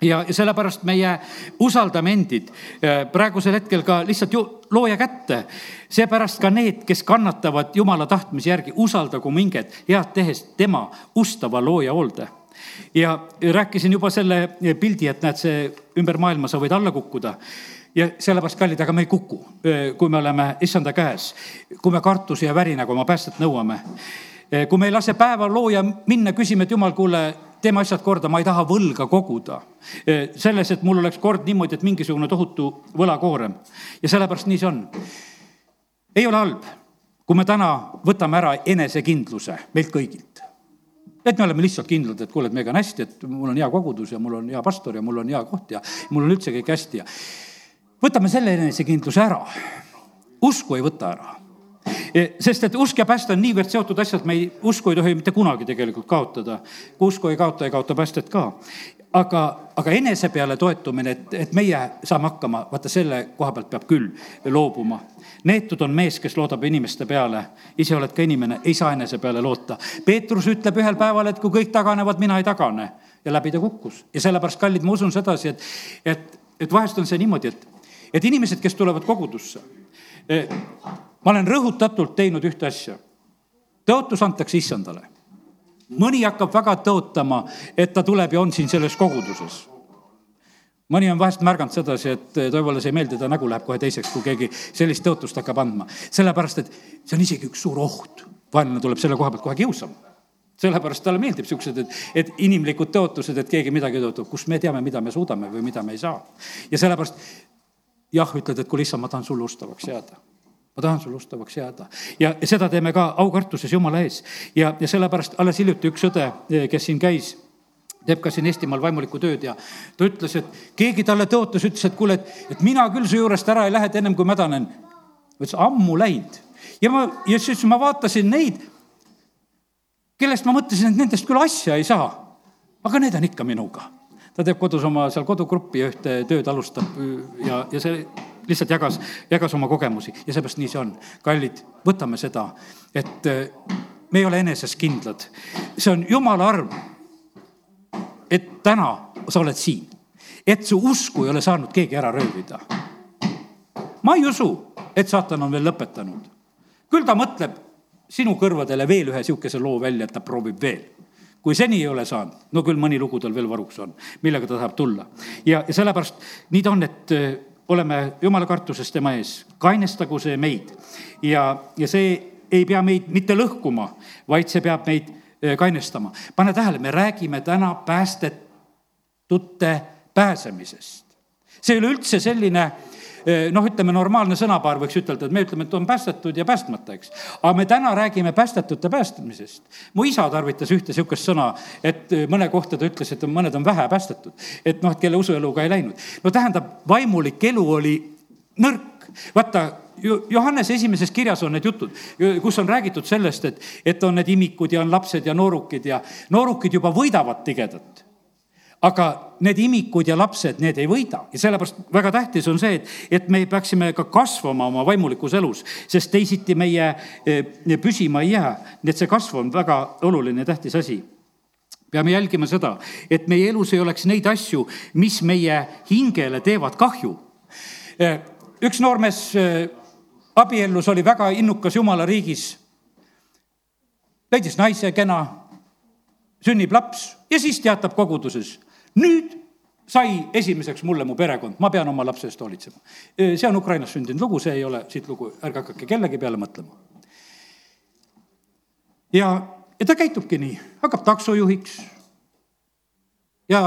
ja sellepärast meie usaldame endid äh, praegusel hetkel ka lihtsalt ju looja kätte. seepärast ka need, kes kannatavad jumala tahtmise järgi, usaldagu minget head tehes tema ustava looja hoolde ja rääkisin juba selle pildi, et näed, see ümber maailma sa võid alla kukkuda ja sellepärast, kallid, aga me ei kuku, äh, kui me oleme issanda käes, kui me kartuse ja värinaga oma päästet nõuame. Äh, kui me ei lase päeva looja minna, küsime, et jumal, kuule teeme asjad korda, ma ei taha võlga koguda. selles, et mul oleks kord niimoodi, et mingisugune tohutu võlakoorem ja sellepärast nii see on. ei ole halb, kui me täna võtame ära enesekindluse meilt kõigilt. et me oleme lihtsalt kindlad, et kuule, et meiega on hästi, et mul on hea kogudus ja mul on hea pastor ja mul on hea koht ja mul on üldse kõik hästi ja võtame selle enesekindluse ära. usku ei võta ära sest et usk ja pääste on niivõrd seotud asjad, me ei, usku ei tohi mitte kunagi tegelikult kaotada. kui usku ei kaota, ei kaota päästet ka. aga, aga enese peale toetumine, et, et meie saame hakkama, vaata selle koha pealt peab küll loobuma. neetud on mees, kes loodab inimeste peale, ise oled ka inimene, ei saa enese peale loota. Peetrus ütleb ühel päeval, et kui kõik taganevad, mina ei tagane ja läbi ta kukkus ja sellepärast, kallid, ma usun sedasi, et, et, et vahest on see niimoodi, et, et inimesed, kes tulevad kogudusse eh, ma olen rõhutatult teinud ühte asja. tõotus antakse issandale. mõni hakkab väga tõotama, et ta tuleb ja on siin selles koguduses mõni on vahest märganud sedasi, et Toivole see ei meeldi, ta nägu läheb kohe teiseks, kui keegi sellist tõotust hakkab andma. sellepärast, et see on isegi üks suur oht. vaenlane tuleb selle koha pealt kohe kiusama. sellepärast talle meeldib siuksed, et, et inimlikud tõotused, et keegi midagi tõotab, kust me teame, mida me suudame või mida me ei saa. ja sellepärast jah, ütled, et kuule, issand, ma tahan sulle ustavaks jääda ma tahan sulle ustavaks jääda ja seda teeme ka aukartuses Jumala ees ja, ja sellepärast alles hiljuti üks õde, kes siin käis teeb ka siin Eestimaal vaimulikku tööd ja ta ütles, et keegi talle tõotas, ütles, et kuule, et, et mina küll su juurest ära ei lähe, et ennem kui mädanen. ütles ammu läinud ja ma, ja siis ma vaatasin neid, kellest ma mõtlesin, et nendest küll asja ei saa. aga need on ikka minuga. ta teeb kodus oma seal kodugruppi ja ühte tööd alustab ja, ja see lihtsalt jagas, jagas oma kogemusi ja seepärast nii see on. kallid, võtame seda, et me ei ole eneses kindlad. see on jumala arm et täna sa oled siin, et su usku ei ole saanud keegi ära röövida. ma ei usu, et saatan on veel lõpetanud. küll ta mõtleb sinu kõrvadele veel ühe sihukese loo välja, et ta proovib veel kui seni ei ole saanud, no küll mõni lugu tal veel varuks on, millega ta tahab tulla. ja, ja sellepärast nii ta on, et äh, oleme jumala kartuses tema ees, kainestagu see meid ja, ja see ei pea meid mitte lõhkuma, vaid see peab meid Eh, kainestama. pane tähele, me räägime täna päästetute pääsemisest. see ei ole üldse selline noh, ütleme normaalne sõnapaar võiks ütelda, et me ütleme, et on päästetud ja päästmata, eks. aga me täna räägime päästetute päästmisest. mu isa tarvitas ühte sihukest sõna, et eh, mõne kohta ta ütles, et mõned on vähe päästetud. et noh, et kelle usueluga ei läinud. no tähendab, vaimulik elu oli nõrk. vaata, Johannese esimeses kirjas on need jutud, kus on räägitud sellest, et, et on need imikud ja on lapsed ja noorukid ja noorukid juba võidavad tigedat aga need imikud ja lapsed, need ei võida ja sellepärast väga tähtis on see, et, et me peaksime ka kasvama oma vaimulikus elus, sest teisiti meie eh, püsima ei jää. nii et see kasv on väga oluline ja tähtis asi. peame jälgima seda, et meie elus ei oleks neid asju, mis meie hingele teevad kahju. Eh, üks noormees eh, abiellus, oli väga innukas jumala riigis. leidis naise, kena, sünnib laps ja siis teatab koguduses. Nüüd sai esimeseks mulle mu perekond, ma pean oma lapse eest hoolitsema. see on Ukrainas sündinud lugu, see ei ole siit lugu, ärge hakake kellegi peale mõtlema. ja, ja ta käitubki nii, hakkab taksojuhiks ja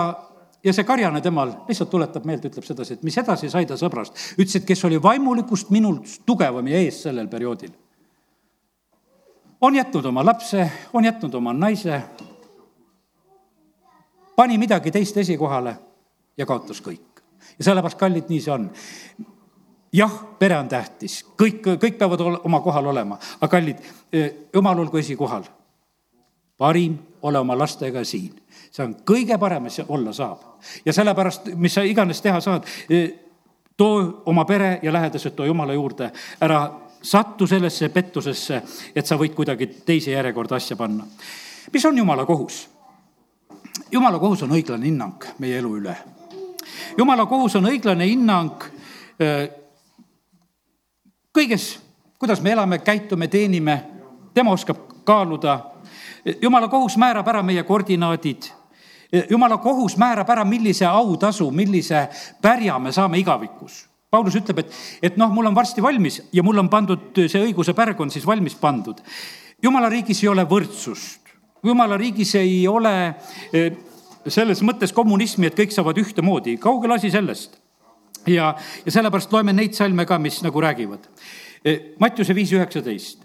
ja see karjane temal lihtsalt tuletab meelde, ütleb sedasi, et mis edasi sai ta sõbrast. ütles, et kes oli vaimulikust minult tugevam ja ees sellel perioodil. on jätnud oma lapse, on jätnud oma naise, pani midagi teist esikohale ja kaotas kõik. ja sellepärast, kallid, nii see on jah, pere on tähtis, kõik, kõik peavad oma kohal olema, aga kallid, eh, jumal olgu esikohal. parim, ole oma lastega siin see on kõige parem, mis olla saab. ja sellepärast, mis sa iganes teha saad, e, too oma pere ja lähedased too Jumala juurde, ära sattu sellesse pettusesse, et sa võid kuidagi teise järjekorda asja panna. mis on Jumala kohus? Jumala kohus on õiglane hinnang meie elu üle. Jumala kohus on õiglane hinnang e, kõiges, kuidas me elame, käitume, teenime, tema oskab kaaluda. jumala kohus määrab ära meie koordinaadid jumala kohus määrab ära, millise autasu, millise pärja me saame igavikus. Paulus ütleb, et, et noh, mul on varsti valmis ja mul on pandud see õiguse pärg on siis valmis pandud. jumala riigis ei ole võrdsust, jumala riigis ei ole eh, selles mõttes kommunismi, et kõik saavad ühtemoodi, kaugel asi sellest. ja, ja sellepärast loeme neid salme ka, mis nagu räägivad. Eh, Mattiuse viis üheksateist.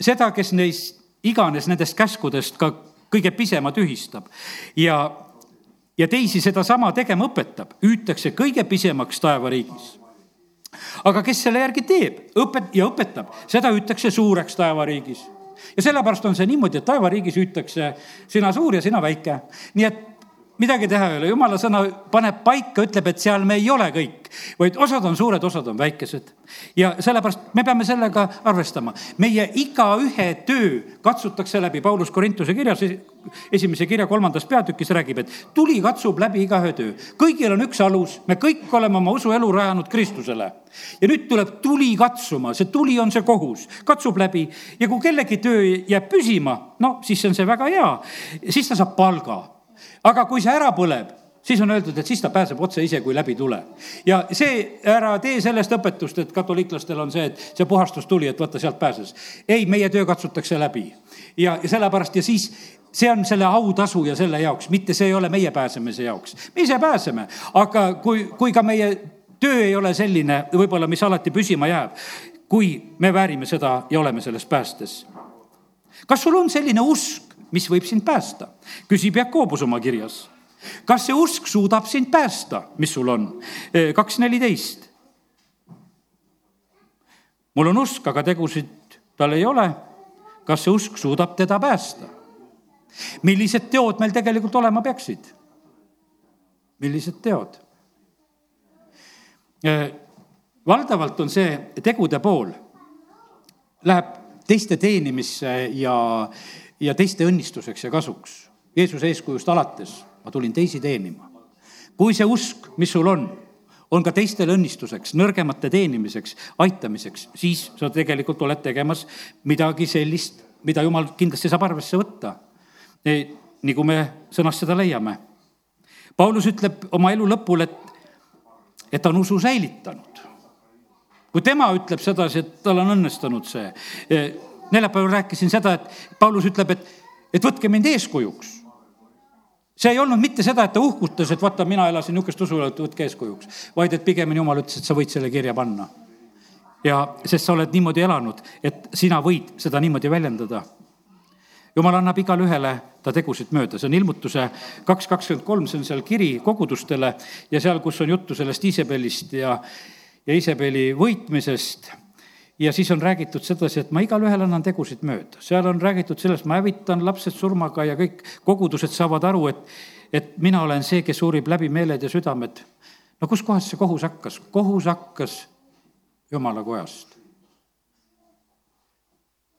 seda, kes neist iganes nendest käskudest ka kõige pisema tühistab ja, ja teisi sedasama tegema õpetab, hüütakse kõige pisemaks taevariigis. aga kes selle järgi teeb, õpet- ja õpetab, seda hüütakse suureks taevariigis ja sellepärast on see niimoodi, et taevariigis hüütakse sina suur ja sina väike. nii et midagi teha ei ole, jumala sõna paneb paika, ütleb, et seal me ei ole kõik, vaid osad on suured, osad on väikesed. ja sellepärast me peame sellega arvestama. meie igaühe töö katsutakse läbi, Paulus Korintuse kirjas, esimese kirja kolmandas peatükis räägib, et tuli katsub läbi igaühe töö. kõigil on üks alus, me kõik oleme oma usuelu rajanud Kristusele. ja nüüd tuleb tuli katsuma, see tuli on see kohus, katsub läbi ja kui kellegi töö jääb püsima, no siis on see väga hea, siis ta saab palga aga kui see ära põleb, siis on öeldud, et siis ta pääseb otse ise, kui läbi tule. ja see, ära tee sellest õpetust, et katoliiklastel on see, et see puhastus tuli, et vaata, sealt pääses. ei, meie töö katsutakse läbi ja, ja sellepärast ja siis see on selle autasu ja selle jaoks, mitte see ei ole meie pääsemise jaoks. me ise pääseme, aga kui, kui ka meie töö ei ole selline võib-olla, mis alati püsima jääb, kui me väärime seda ja oleme selles päästes. kas sul on selline usk, mis võib sind päästa, küsib Jakobus oma kirjas. kas see usk suudab sind päästa, mis sul on? kaks neliteist. mul on usk, aga tegusid tal ei ole. kas see usk suudab teda päästa? millised teod meil tegelikult olema peaksid? millised teod? valdavalt on see tegude pool, läheb teiste teenimisse ja, ja teiste õnnistuseks ja kasuks. Jeesuse eeskujust alates ma tulin teisi teenima. kui see usk, mis sul on, on ka teistele õnnistuseks, nõrgemate teenimiseks, aitamiseks, siis sa tegelikult oled tegemas midagi sellist, mida jumal kindlasti saab arvesse võtta. nii kui me sõnast seda leiame. Paulus ütleb oma elu lõpul, et, et ta on usu säilitanud kui tema ütleb sedasi, et tal on õnnestunud see, eh, neljapäeval rääkisin seda, et Paulus ütleb, et, et võtke mind eeskujuks. see ei olnud mitte seda, et ta uhkustas, et vaata, mina elasin niisugust usu, et võtke eeskujuks, vaid et pigemini jumal ütles, et sa võid selle kirja panna. ja sest sa oled niimoodi elanud, et sina võid seda niimoodi väljendada jumal annab igale ühele ta tegusid mööda, see on ilmutuse kaks kakskümmend kolm, see on seal kiri kogudustele ja seal, kus on juttu sellest Iisabelist ja, ja Iisabeli võitmisest. Ja siis on räägitud sedasi, et ma igalühel annan tegusid mööda, seal on räägitud sellest, ma hävitan lapsed surmaga ja kõik kogudused saavad aru, et, et mina olen see, kes uurib läbi meeled ja südamed. no kuskohast see kohus hakkas? kohus hakkas jumala kojast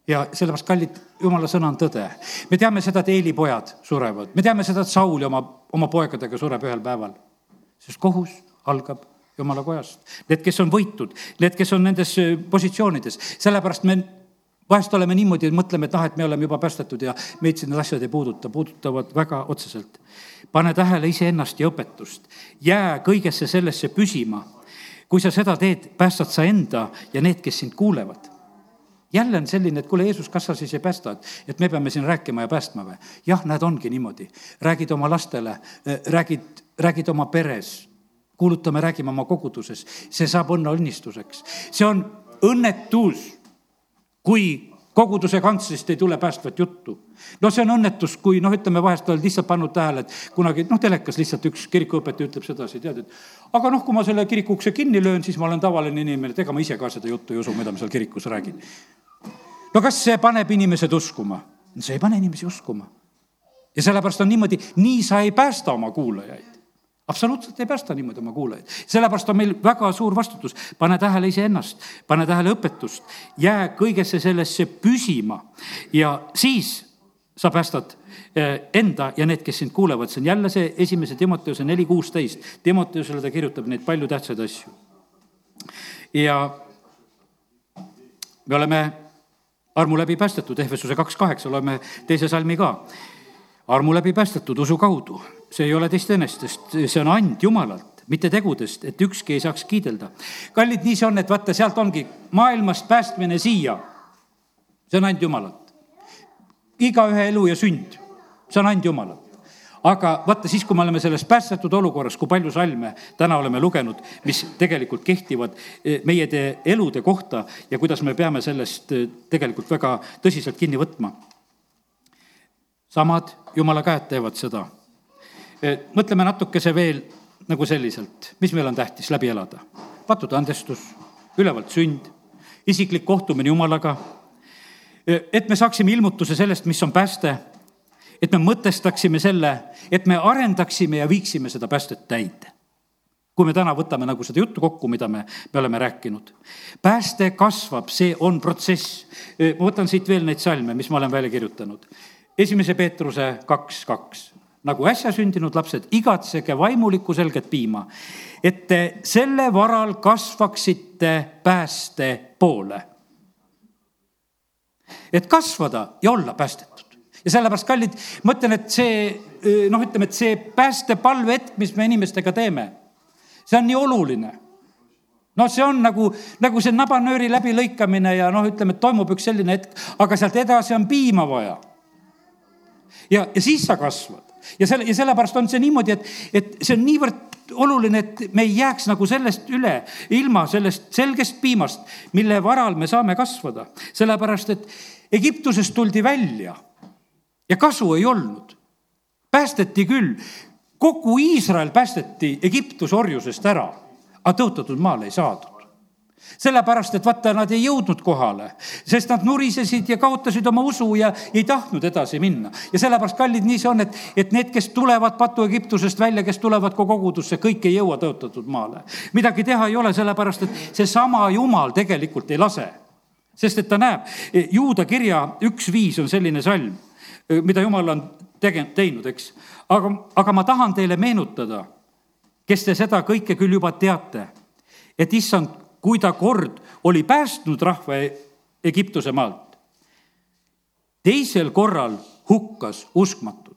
ja sellepärast, kallid, jumala sõna on tõde. me teame seda, et Eeli pojad surevad, me teame seda, et Saul oma, oma poegadega sureb ühel päeval. sest kohus algab jumala kojast. Need, kes on võitud, need, kes on nendes äh, positsioonides, sellepärast me vahest oleme niimoodi, mõtleme, et noh, et me oleme juba päästetud ja meid siin need asjad ei puuduta, puudutavad väga otseselt. pane tähele iseennast ja õpetust, jää kõigesse sellesse püsima. kui sa seda teed, päästad sa enda ja need, kes sind kuulevad jälle on selline, et kuule, Jeesus, kas sa siis ei päästa, et, et me peame siin rääkima ja päästma või? jah, näed, ongi niimoodi. räägid oma lastele, äh, räägid, räägid oma peres, kuulutame, räägime oma koguduses, see saab õnne õnnistuseks. see on õnnetus, kui koguduse kantslist ei tule päästvat juttu. no see on õnnetus, kui noh, ütleme vahest oled lihtsalt pannud tähele, et kunagi noh, telekas lihtsalt üks kirikuõpetaja ütleb sedasi, tead, et aga noh, kui ma selle kiriku ukse kinni löön, siis ma olen tavaline inimene, et ega ma ise ka seda juttu ei usu, mida ma seal kirikus räägin. no kas see paneb inimesed uskuma? see ei pane inimesi uskuma. ja sellepärast on niimoodi, nii sa ei päästa oma kuulajaid absoluutselt ei päästa niimoodi oma kuulajaid. sellepärast on meil väga suur vastutus, pane tähele iseennast, pane tähele õpetust, jää kõigesse sellesse püsima ja siis sa päästad eh, enda ja need, kes sind kuulevad, see on jälle see esimese Timoteuse neli kuusteist. Timoteusele ta kirjutab neid palju tähtsaid asju. ja me oleme armu läbi päästetud, Ehvesuse kaks kaheksa, loeme teise salmi ka. Armu läbi päästetud usu kaudu see ei ole teist enestest, see on and Jumalalt, mitte tegudest, et ükski ei saaks kiidelda. kallid, nii see on, et vaata, sealt ongi maailmast päästmine siia. see on and Jumalalt. igaühe elu ja sünd, see on and Jumalalt aga vaata siis, kui me oleme selles päästetud olukorras, kui palju salme täna oleme lugenud, mis tegelikult kehtivad eh, meie elude kohta ja kuidas me peame sellest eh, tegelikult väga tõsiselt kinni võtma. Samad jumala käed teevad seda Eh, mõtleme natukese veel nagu selliselt, mis meil on tähtis läbi elada. patud andestus, ülevalt sünd, isiklik kohtumine Jumalaga, eh, et me saaksime ilmutuse sellest, mis on pääste, et me mõtestaksime selle, et me arendaksime ja viiksime seda päästet täide kui me täna võtame nagu seda juttu kokku, mida me, me oleme rääkinud. pääste kasvab, see on protsess. Eh, ma võtan siit veel neid salme, mis ma olen välja kirjutanud. Esimese Peetruse kaks, kaks nagu äsja sündinud lapsed, igatsege vaimulikku selget piima, et te selle varal kasvaksite pääste poole. et kasvada ja olla päästetud. ja sellepärast, kallid, ma ütlen, et see noh, ütleme, et see päästepalvehetk, mis me inimestega teeme, see on nii oluline noh, see on nagu, nagu see nabanööri läbilõikamine ja noh, ütleme, et toimub üks selline hetk, aga sealt edasi on piima vaja. Ja, ja siis sa kasvad ja selle, ja sellepärast on see niimoodi, et, et see on niivõrd oluline, et me ei jääks nagu sellest üle, ilma sellest selgest piimast, mille varal me saame kasvada. sellepärast, et Egiptusest tuldi välja ja kasu ei olnud. päästeti küll, kogu Iisrael päästeti Egiptuse orjusest ära, aga tõotatud maale ei saadud sellepärast, et vaata, nad ei jõudnud kohale, sest nad nurisesid ja kaotasid oma usu ja ei tahtnud edasi minna. ja sellepärast, kallid, nii see on, et, et need, kes tulevad patu Egiptusest välja, kes tulevad ka kogudusse, kõik ei jõua tõotatud maale. midagi teha ei ole, sellepärast et seesama Jumal tegelikult ei lase. sest et ta näeb, juuda kirja üks viis on selline salm, mida Jumal on tege-, teinud, eks. aga, aga ma tahan teile meenutada, kes te seda kõike küll juba teate, et issand kui ta kord oli päästnud rahva Egiptuse maalt. teisel korral hukkas uskmatud.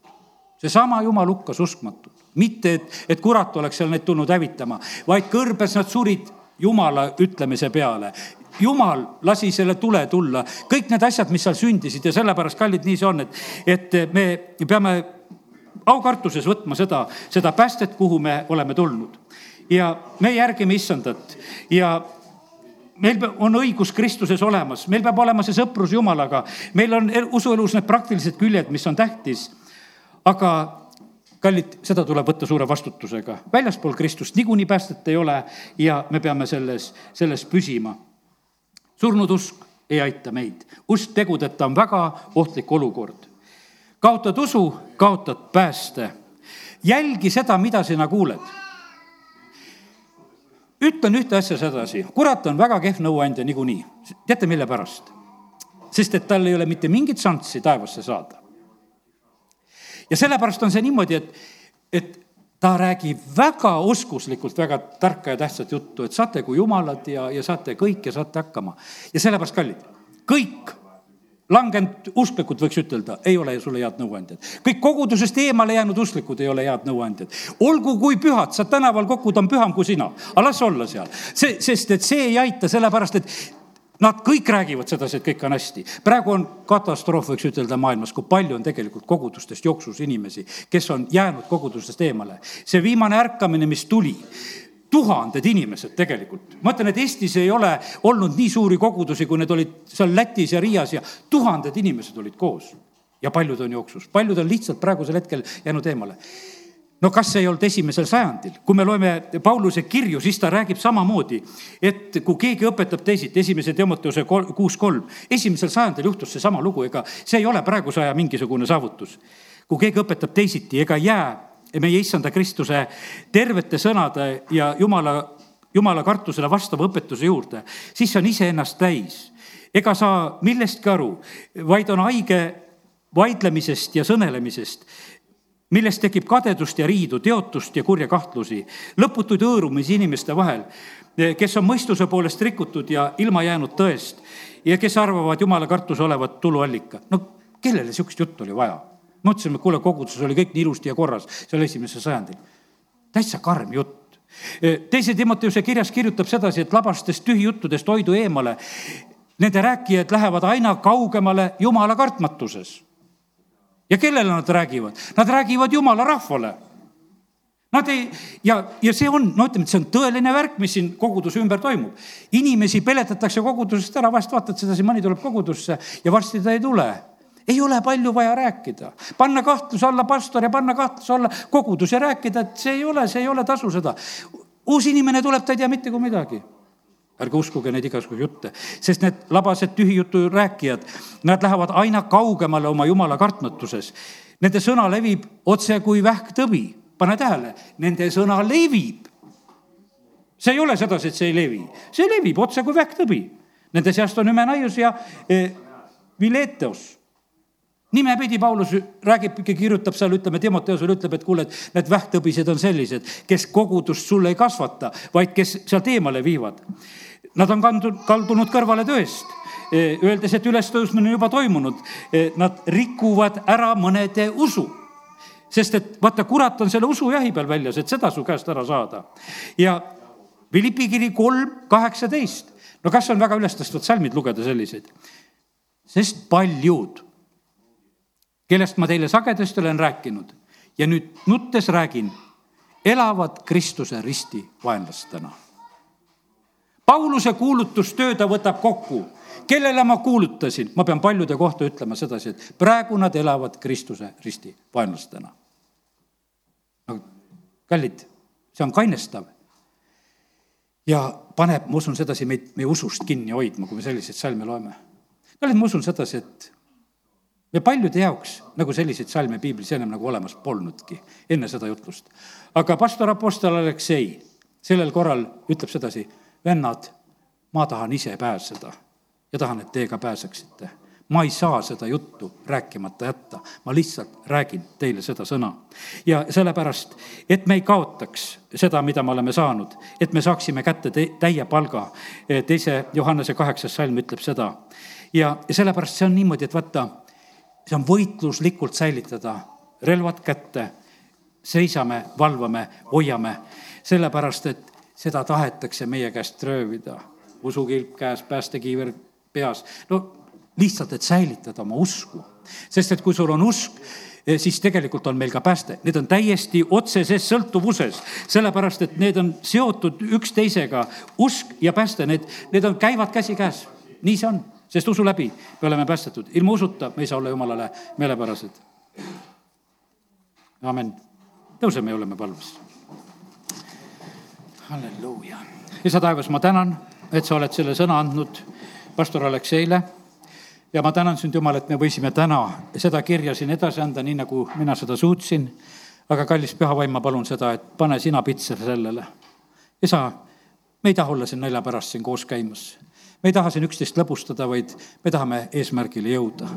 seesama jumal hukkas uskmatud, mitte et, et kurat oleks seal neid tulnud hävitama, vaid kõrbes nad surid jumala ütlemise peale jumal lasi selle tule tulla, kõik need asjad, mis seal sündisid ja sellepärast, kallid, nii see on, et, et me peame aukartuses võtma seda, seda päästet, kuhu me oleme tulnud ja me järgime issandat ja meil on õigus Kristuses olemas, meil peab olema see sõprus Jumalaga, meil on usuelus need praktilised küljed, mis on tähtis. aga kallid, seda tuleb võtta suure vastutusega. väljaspool Kristust niikuinii päästet ei ole ja me peame selles, selles püsima. surnud usk ei aita meid, usk tegudeta on väga ohtlik olukord. kaotad usu, kaotad pääste. jälgi seda, mida sina kuuled ütlen ühte asja sedasi, kurat on väga kehv nõuandja niikuinii. teate, mille pärast? sest et tal ei ole mitte mingit šanssi taevasse saada. ja sellepärast on see niimoodi, et, et ta räägib väga oskuslikult väga tarka ja tähtsat juttu, et saate kui jumalad ja, ja saate kõik ja saate hakkama. ja sellepärast, kallid, kõik langenud usklikud, võiks ütelda, ei ole sulle head nõuandjad. kõik kogudusest eemale jäänud usklikud ei ole head nõuandjad. olgu kui pühad, sa tänaval kokku, ta on püham kui sina, aga las olla seal. see, sest et see ei aita, sellepärast et Nad kõik räägivad sedasi, et kõik on hästi. praegu on katastroof, võiks ütelda maailmas, kui palju on tegelikult kogudustest jooksus inimesi, kes on jäänud kogudustest eemale. see viimane ärkamine, mis tuli, tuhanded inimesed tegelikult. ma ütlen, et Eestis ei ole olnud nii suuri kogudusi, kui need olid seal Lätis ja Riias ja tuhanded inimesed olid koos. ja paljud on jooksus, paljud on lihtsalt praegusel hetkel jäänud eemale no kas see ei olnud esimesel sajandil, kui me loeme Pauluse kirju, siis ta räägib samamoodi, et kui keegi õpetab teisiti, esimese Timoteuse kuus kolm, esimesel sajandil juhtus seesama lugu, ega see ei ole praeguse aja mingisugune saavutus. kui keegi õpetab teisiti ega jää meie issanda Kristuse tervete sõnade ja jumala, jumala kartusele vastava õpetuse juurde, siis see on iseennast täis. ega saa millestki aru, vaid on haige vaidlemisest ja sõnelemisest millest tekib kadedust ja riidu, teotust ja kurja kahtlusi, lõputuid hõõrumisi inimeste vahel, kes on mõistuse poolest rikutud ja ilma jäänud tõest ja kes arvavad jumala kartus olevat tuluallika. no kellele niisugust juttu oli vaja? Mõtlesime, kuule, koguduses oli kõik nii ilusti ja korras seal esimesel sajandil. täitsa karm jutt. teise Timoteuse kirjas kirjutab sedasi, et labastest tühijuttudest hoidu eemale. Nende rääkijad lähevad aina kaugemale jumala kartmatuses. ja kellele nad räägivad? Nad räägivad jumala rahvale Nad ei, ja, ja see on, no ütleme, et see on tõeline värk, mis siin koguduse ümber toimub. inimesi peletatakse kogudusest ära, vahest vaatad sedasi, mõni tuleb kogudusse ja varsti ta ei tule ei ole palju vaja rääkida, panna kahtluse alla pastor ja panna kahtluse alla kogudus ja rääkida, et see ei ole, see ei ole tasu seda. uus inimene tuleb, ta ei tea mitte kui midagi ärge uskuge neid igasugu jutte, sest need labased tühijutu rääkijad, nad lähevad aina kaugemale oma jumala kartmatuses. Nende sõna levib otse kui vähktõbi, pane tähele, nende sõna levib. see ei ole sedasi, et see ei levi, see levib otse kui vähktõbi. Nende seast on Hümenaius ja eh, Vileteos nimepidi Paulus räägib, kirjutab seal, ütleme, Timoteusele ütleb, et kuule, et need vähktõbised on sellised, kes kogudust sulle ei kasvata, vaid kes sealt eemale viivad. Nad on kandunud, kaldunud kõrvale tõest, e, öeldes, et ülestõusmine on juba toimunud. E, nad rikuvad ära mõnede usu sest et vaata, kurat on selle usujahi peal väljas, et seda su käest ära saada. ja Philippi kiri kolm, kaheksateist. no kas on väga ülestõstvad salmid lugeda selliseid? sest paljud kellest ma teile sagedasti olen rääkinud ja nüüd nuttes räägin, elavad Kristuse risti vaenlastena. Pauluse kuulutustöö ta võtab kokku kellele ma kuulutasin, ma pean paljude kohta ütlema sedasi, et praegu nad elavad Kristuse risti vaenlastena. no kallid, see on kainestav. ja paneb, ma usun sedasi, meid meie usust kinni hoidma, kui me selliseid salme loeme. kallid, ma usun sedasi, et ja paljude jaoks nagu selliseid salme piiblis ennem nagu olemas polnudki enne seda jutlust. aga pastor Apostel Aleksei sellel korral ütleb sedasi, vennad, ma tahan ise pääseda ja tahan, et teie ka pääseksite. ma ei saa seda juttu rääkimata jätta, ma lihtsalt räägin teile seda sõna. ja sellepärast, et me ei kaotaks seda, mida me oleme saanud, et me saaksime kätte täie palga. teise Johannese kaheksas salm ütleb seda. ja, ja sellepärast see on niimoodi, et vaata see on võitluslikult säilitada. Relvad kätte, seisame, valvame, hoiame, sellepärast et seda tahetakse meie käest röövida. usukilp käes, päästekiiver peas, no lihtsalt, et säilitada oma usku. sest et kui sul on usk, eh, siis tegelikult on meil ka pääste, need on täiesti otseses sõltuvuses, sellepärast et need on seotud üksteisega. usk ja pääste, need, need on, käivad käsikäes, nii see on sest usu läbi me oleme päästetud, ilma usuta me ei saa olla jumalale meelepärased. amin, tõuseme ja oleme palves. halleluuja. isa taevas, ma tänan, et sa oled selle sõna andnud pastor Alekseile ja ma tänan sind, Jumal, et me võisime täna seda kirja siin edasi anda, nii nagu mina seda suutsin. aga kallis püha vaim, ma palun seda, et pane sina pitser sellele. isa, me ei taha olla siin nalja pärast siin koos käimas me ei taha siin üksteist lõbustada, vaid me tahame eesmärgile jõuda.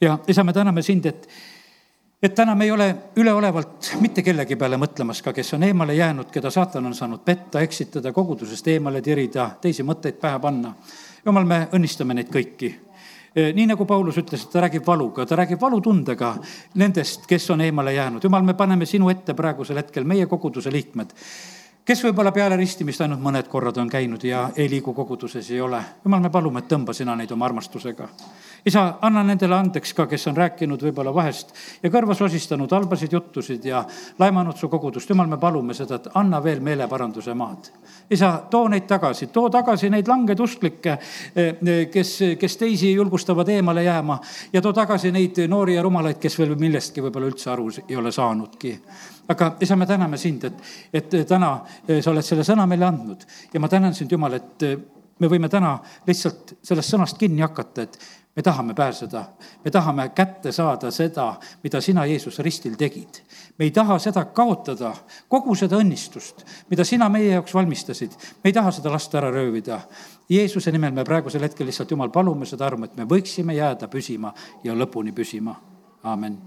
ja isa, me täname sind, et, et täna me ei ole üleolevalt mitte kellegi peale mõtlemas ka, kes on eemale jäänud, keda saatan on saanud petta, eksitada, kogudusest eemale tirida, teisi mõtteid pähe panna. jumal, me õnnistame neid kõiki nii nagu Paulus ütles, et ta räägib valuga, ta räägib valutundega nendest, kes on eemale jäänud. jumal, me paneme sinu ette praegusel hetkel meie koguduse liikmed kes võib-olla peale ristimist ainult mõned korrad on käinud ja ei liigu koguduses, ei ole. jumal, me palume, et tõmba sina neid oma armastusega. isa, anna nendele andeks ka, kes on rääkinud võib-olla vahest ja kõrvas osistanud halbasid juttusid ja laimanud su kogudust. jumal, me palume seda, et anna veel meeleparanduse maad. isa, too neid tagasi, too tagasi neid langeid usklikke, eh, eh, kes, kes teisi julgustavad eemale jääma ja too tagasi neid noori ja rumalaid, kes veel millestki võib-olla üldse aru ei ole saanudki aga isa, me täname sind, et, et täna eh, sa oled selle sõna meile andnud ja ma tänan sind, Jumal, et eh, me võime täna lihtsalt sellest sõnast kinni hakata, et me tahame pääseda, me tahame kätte saada seda, mida sina, Jeesus, ristil tegid. me ei taha seda kaotada, kogu seda õnnistust, mida sina meie jaoks valmistasid, me ei taha seda lasta ära röövida. Jeesuse nimel me praegusel hetkel lihtsalt, Jumal, palume seda armu, et me võiksime jääda püsima ja lõpuni püsima. amin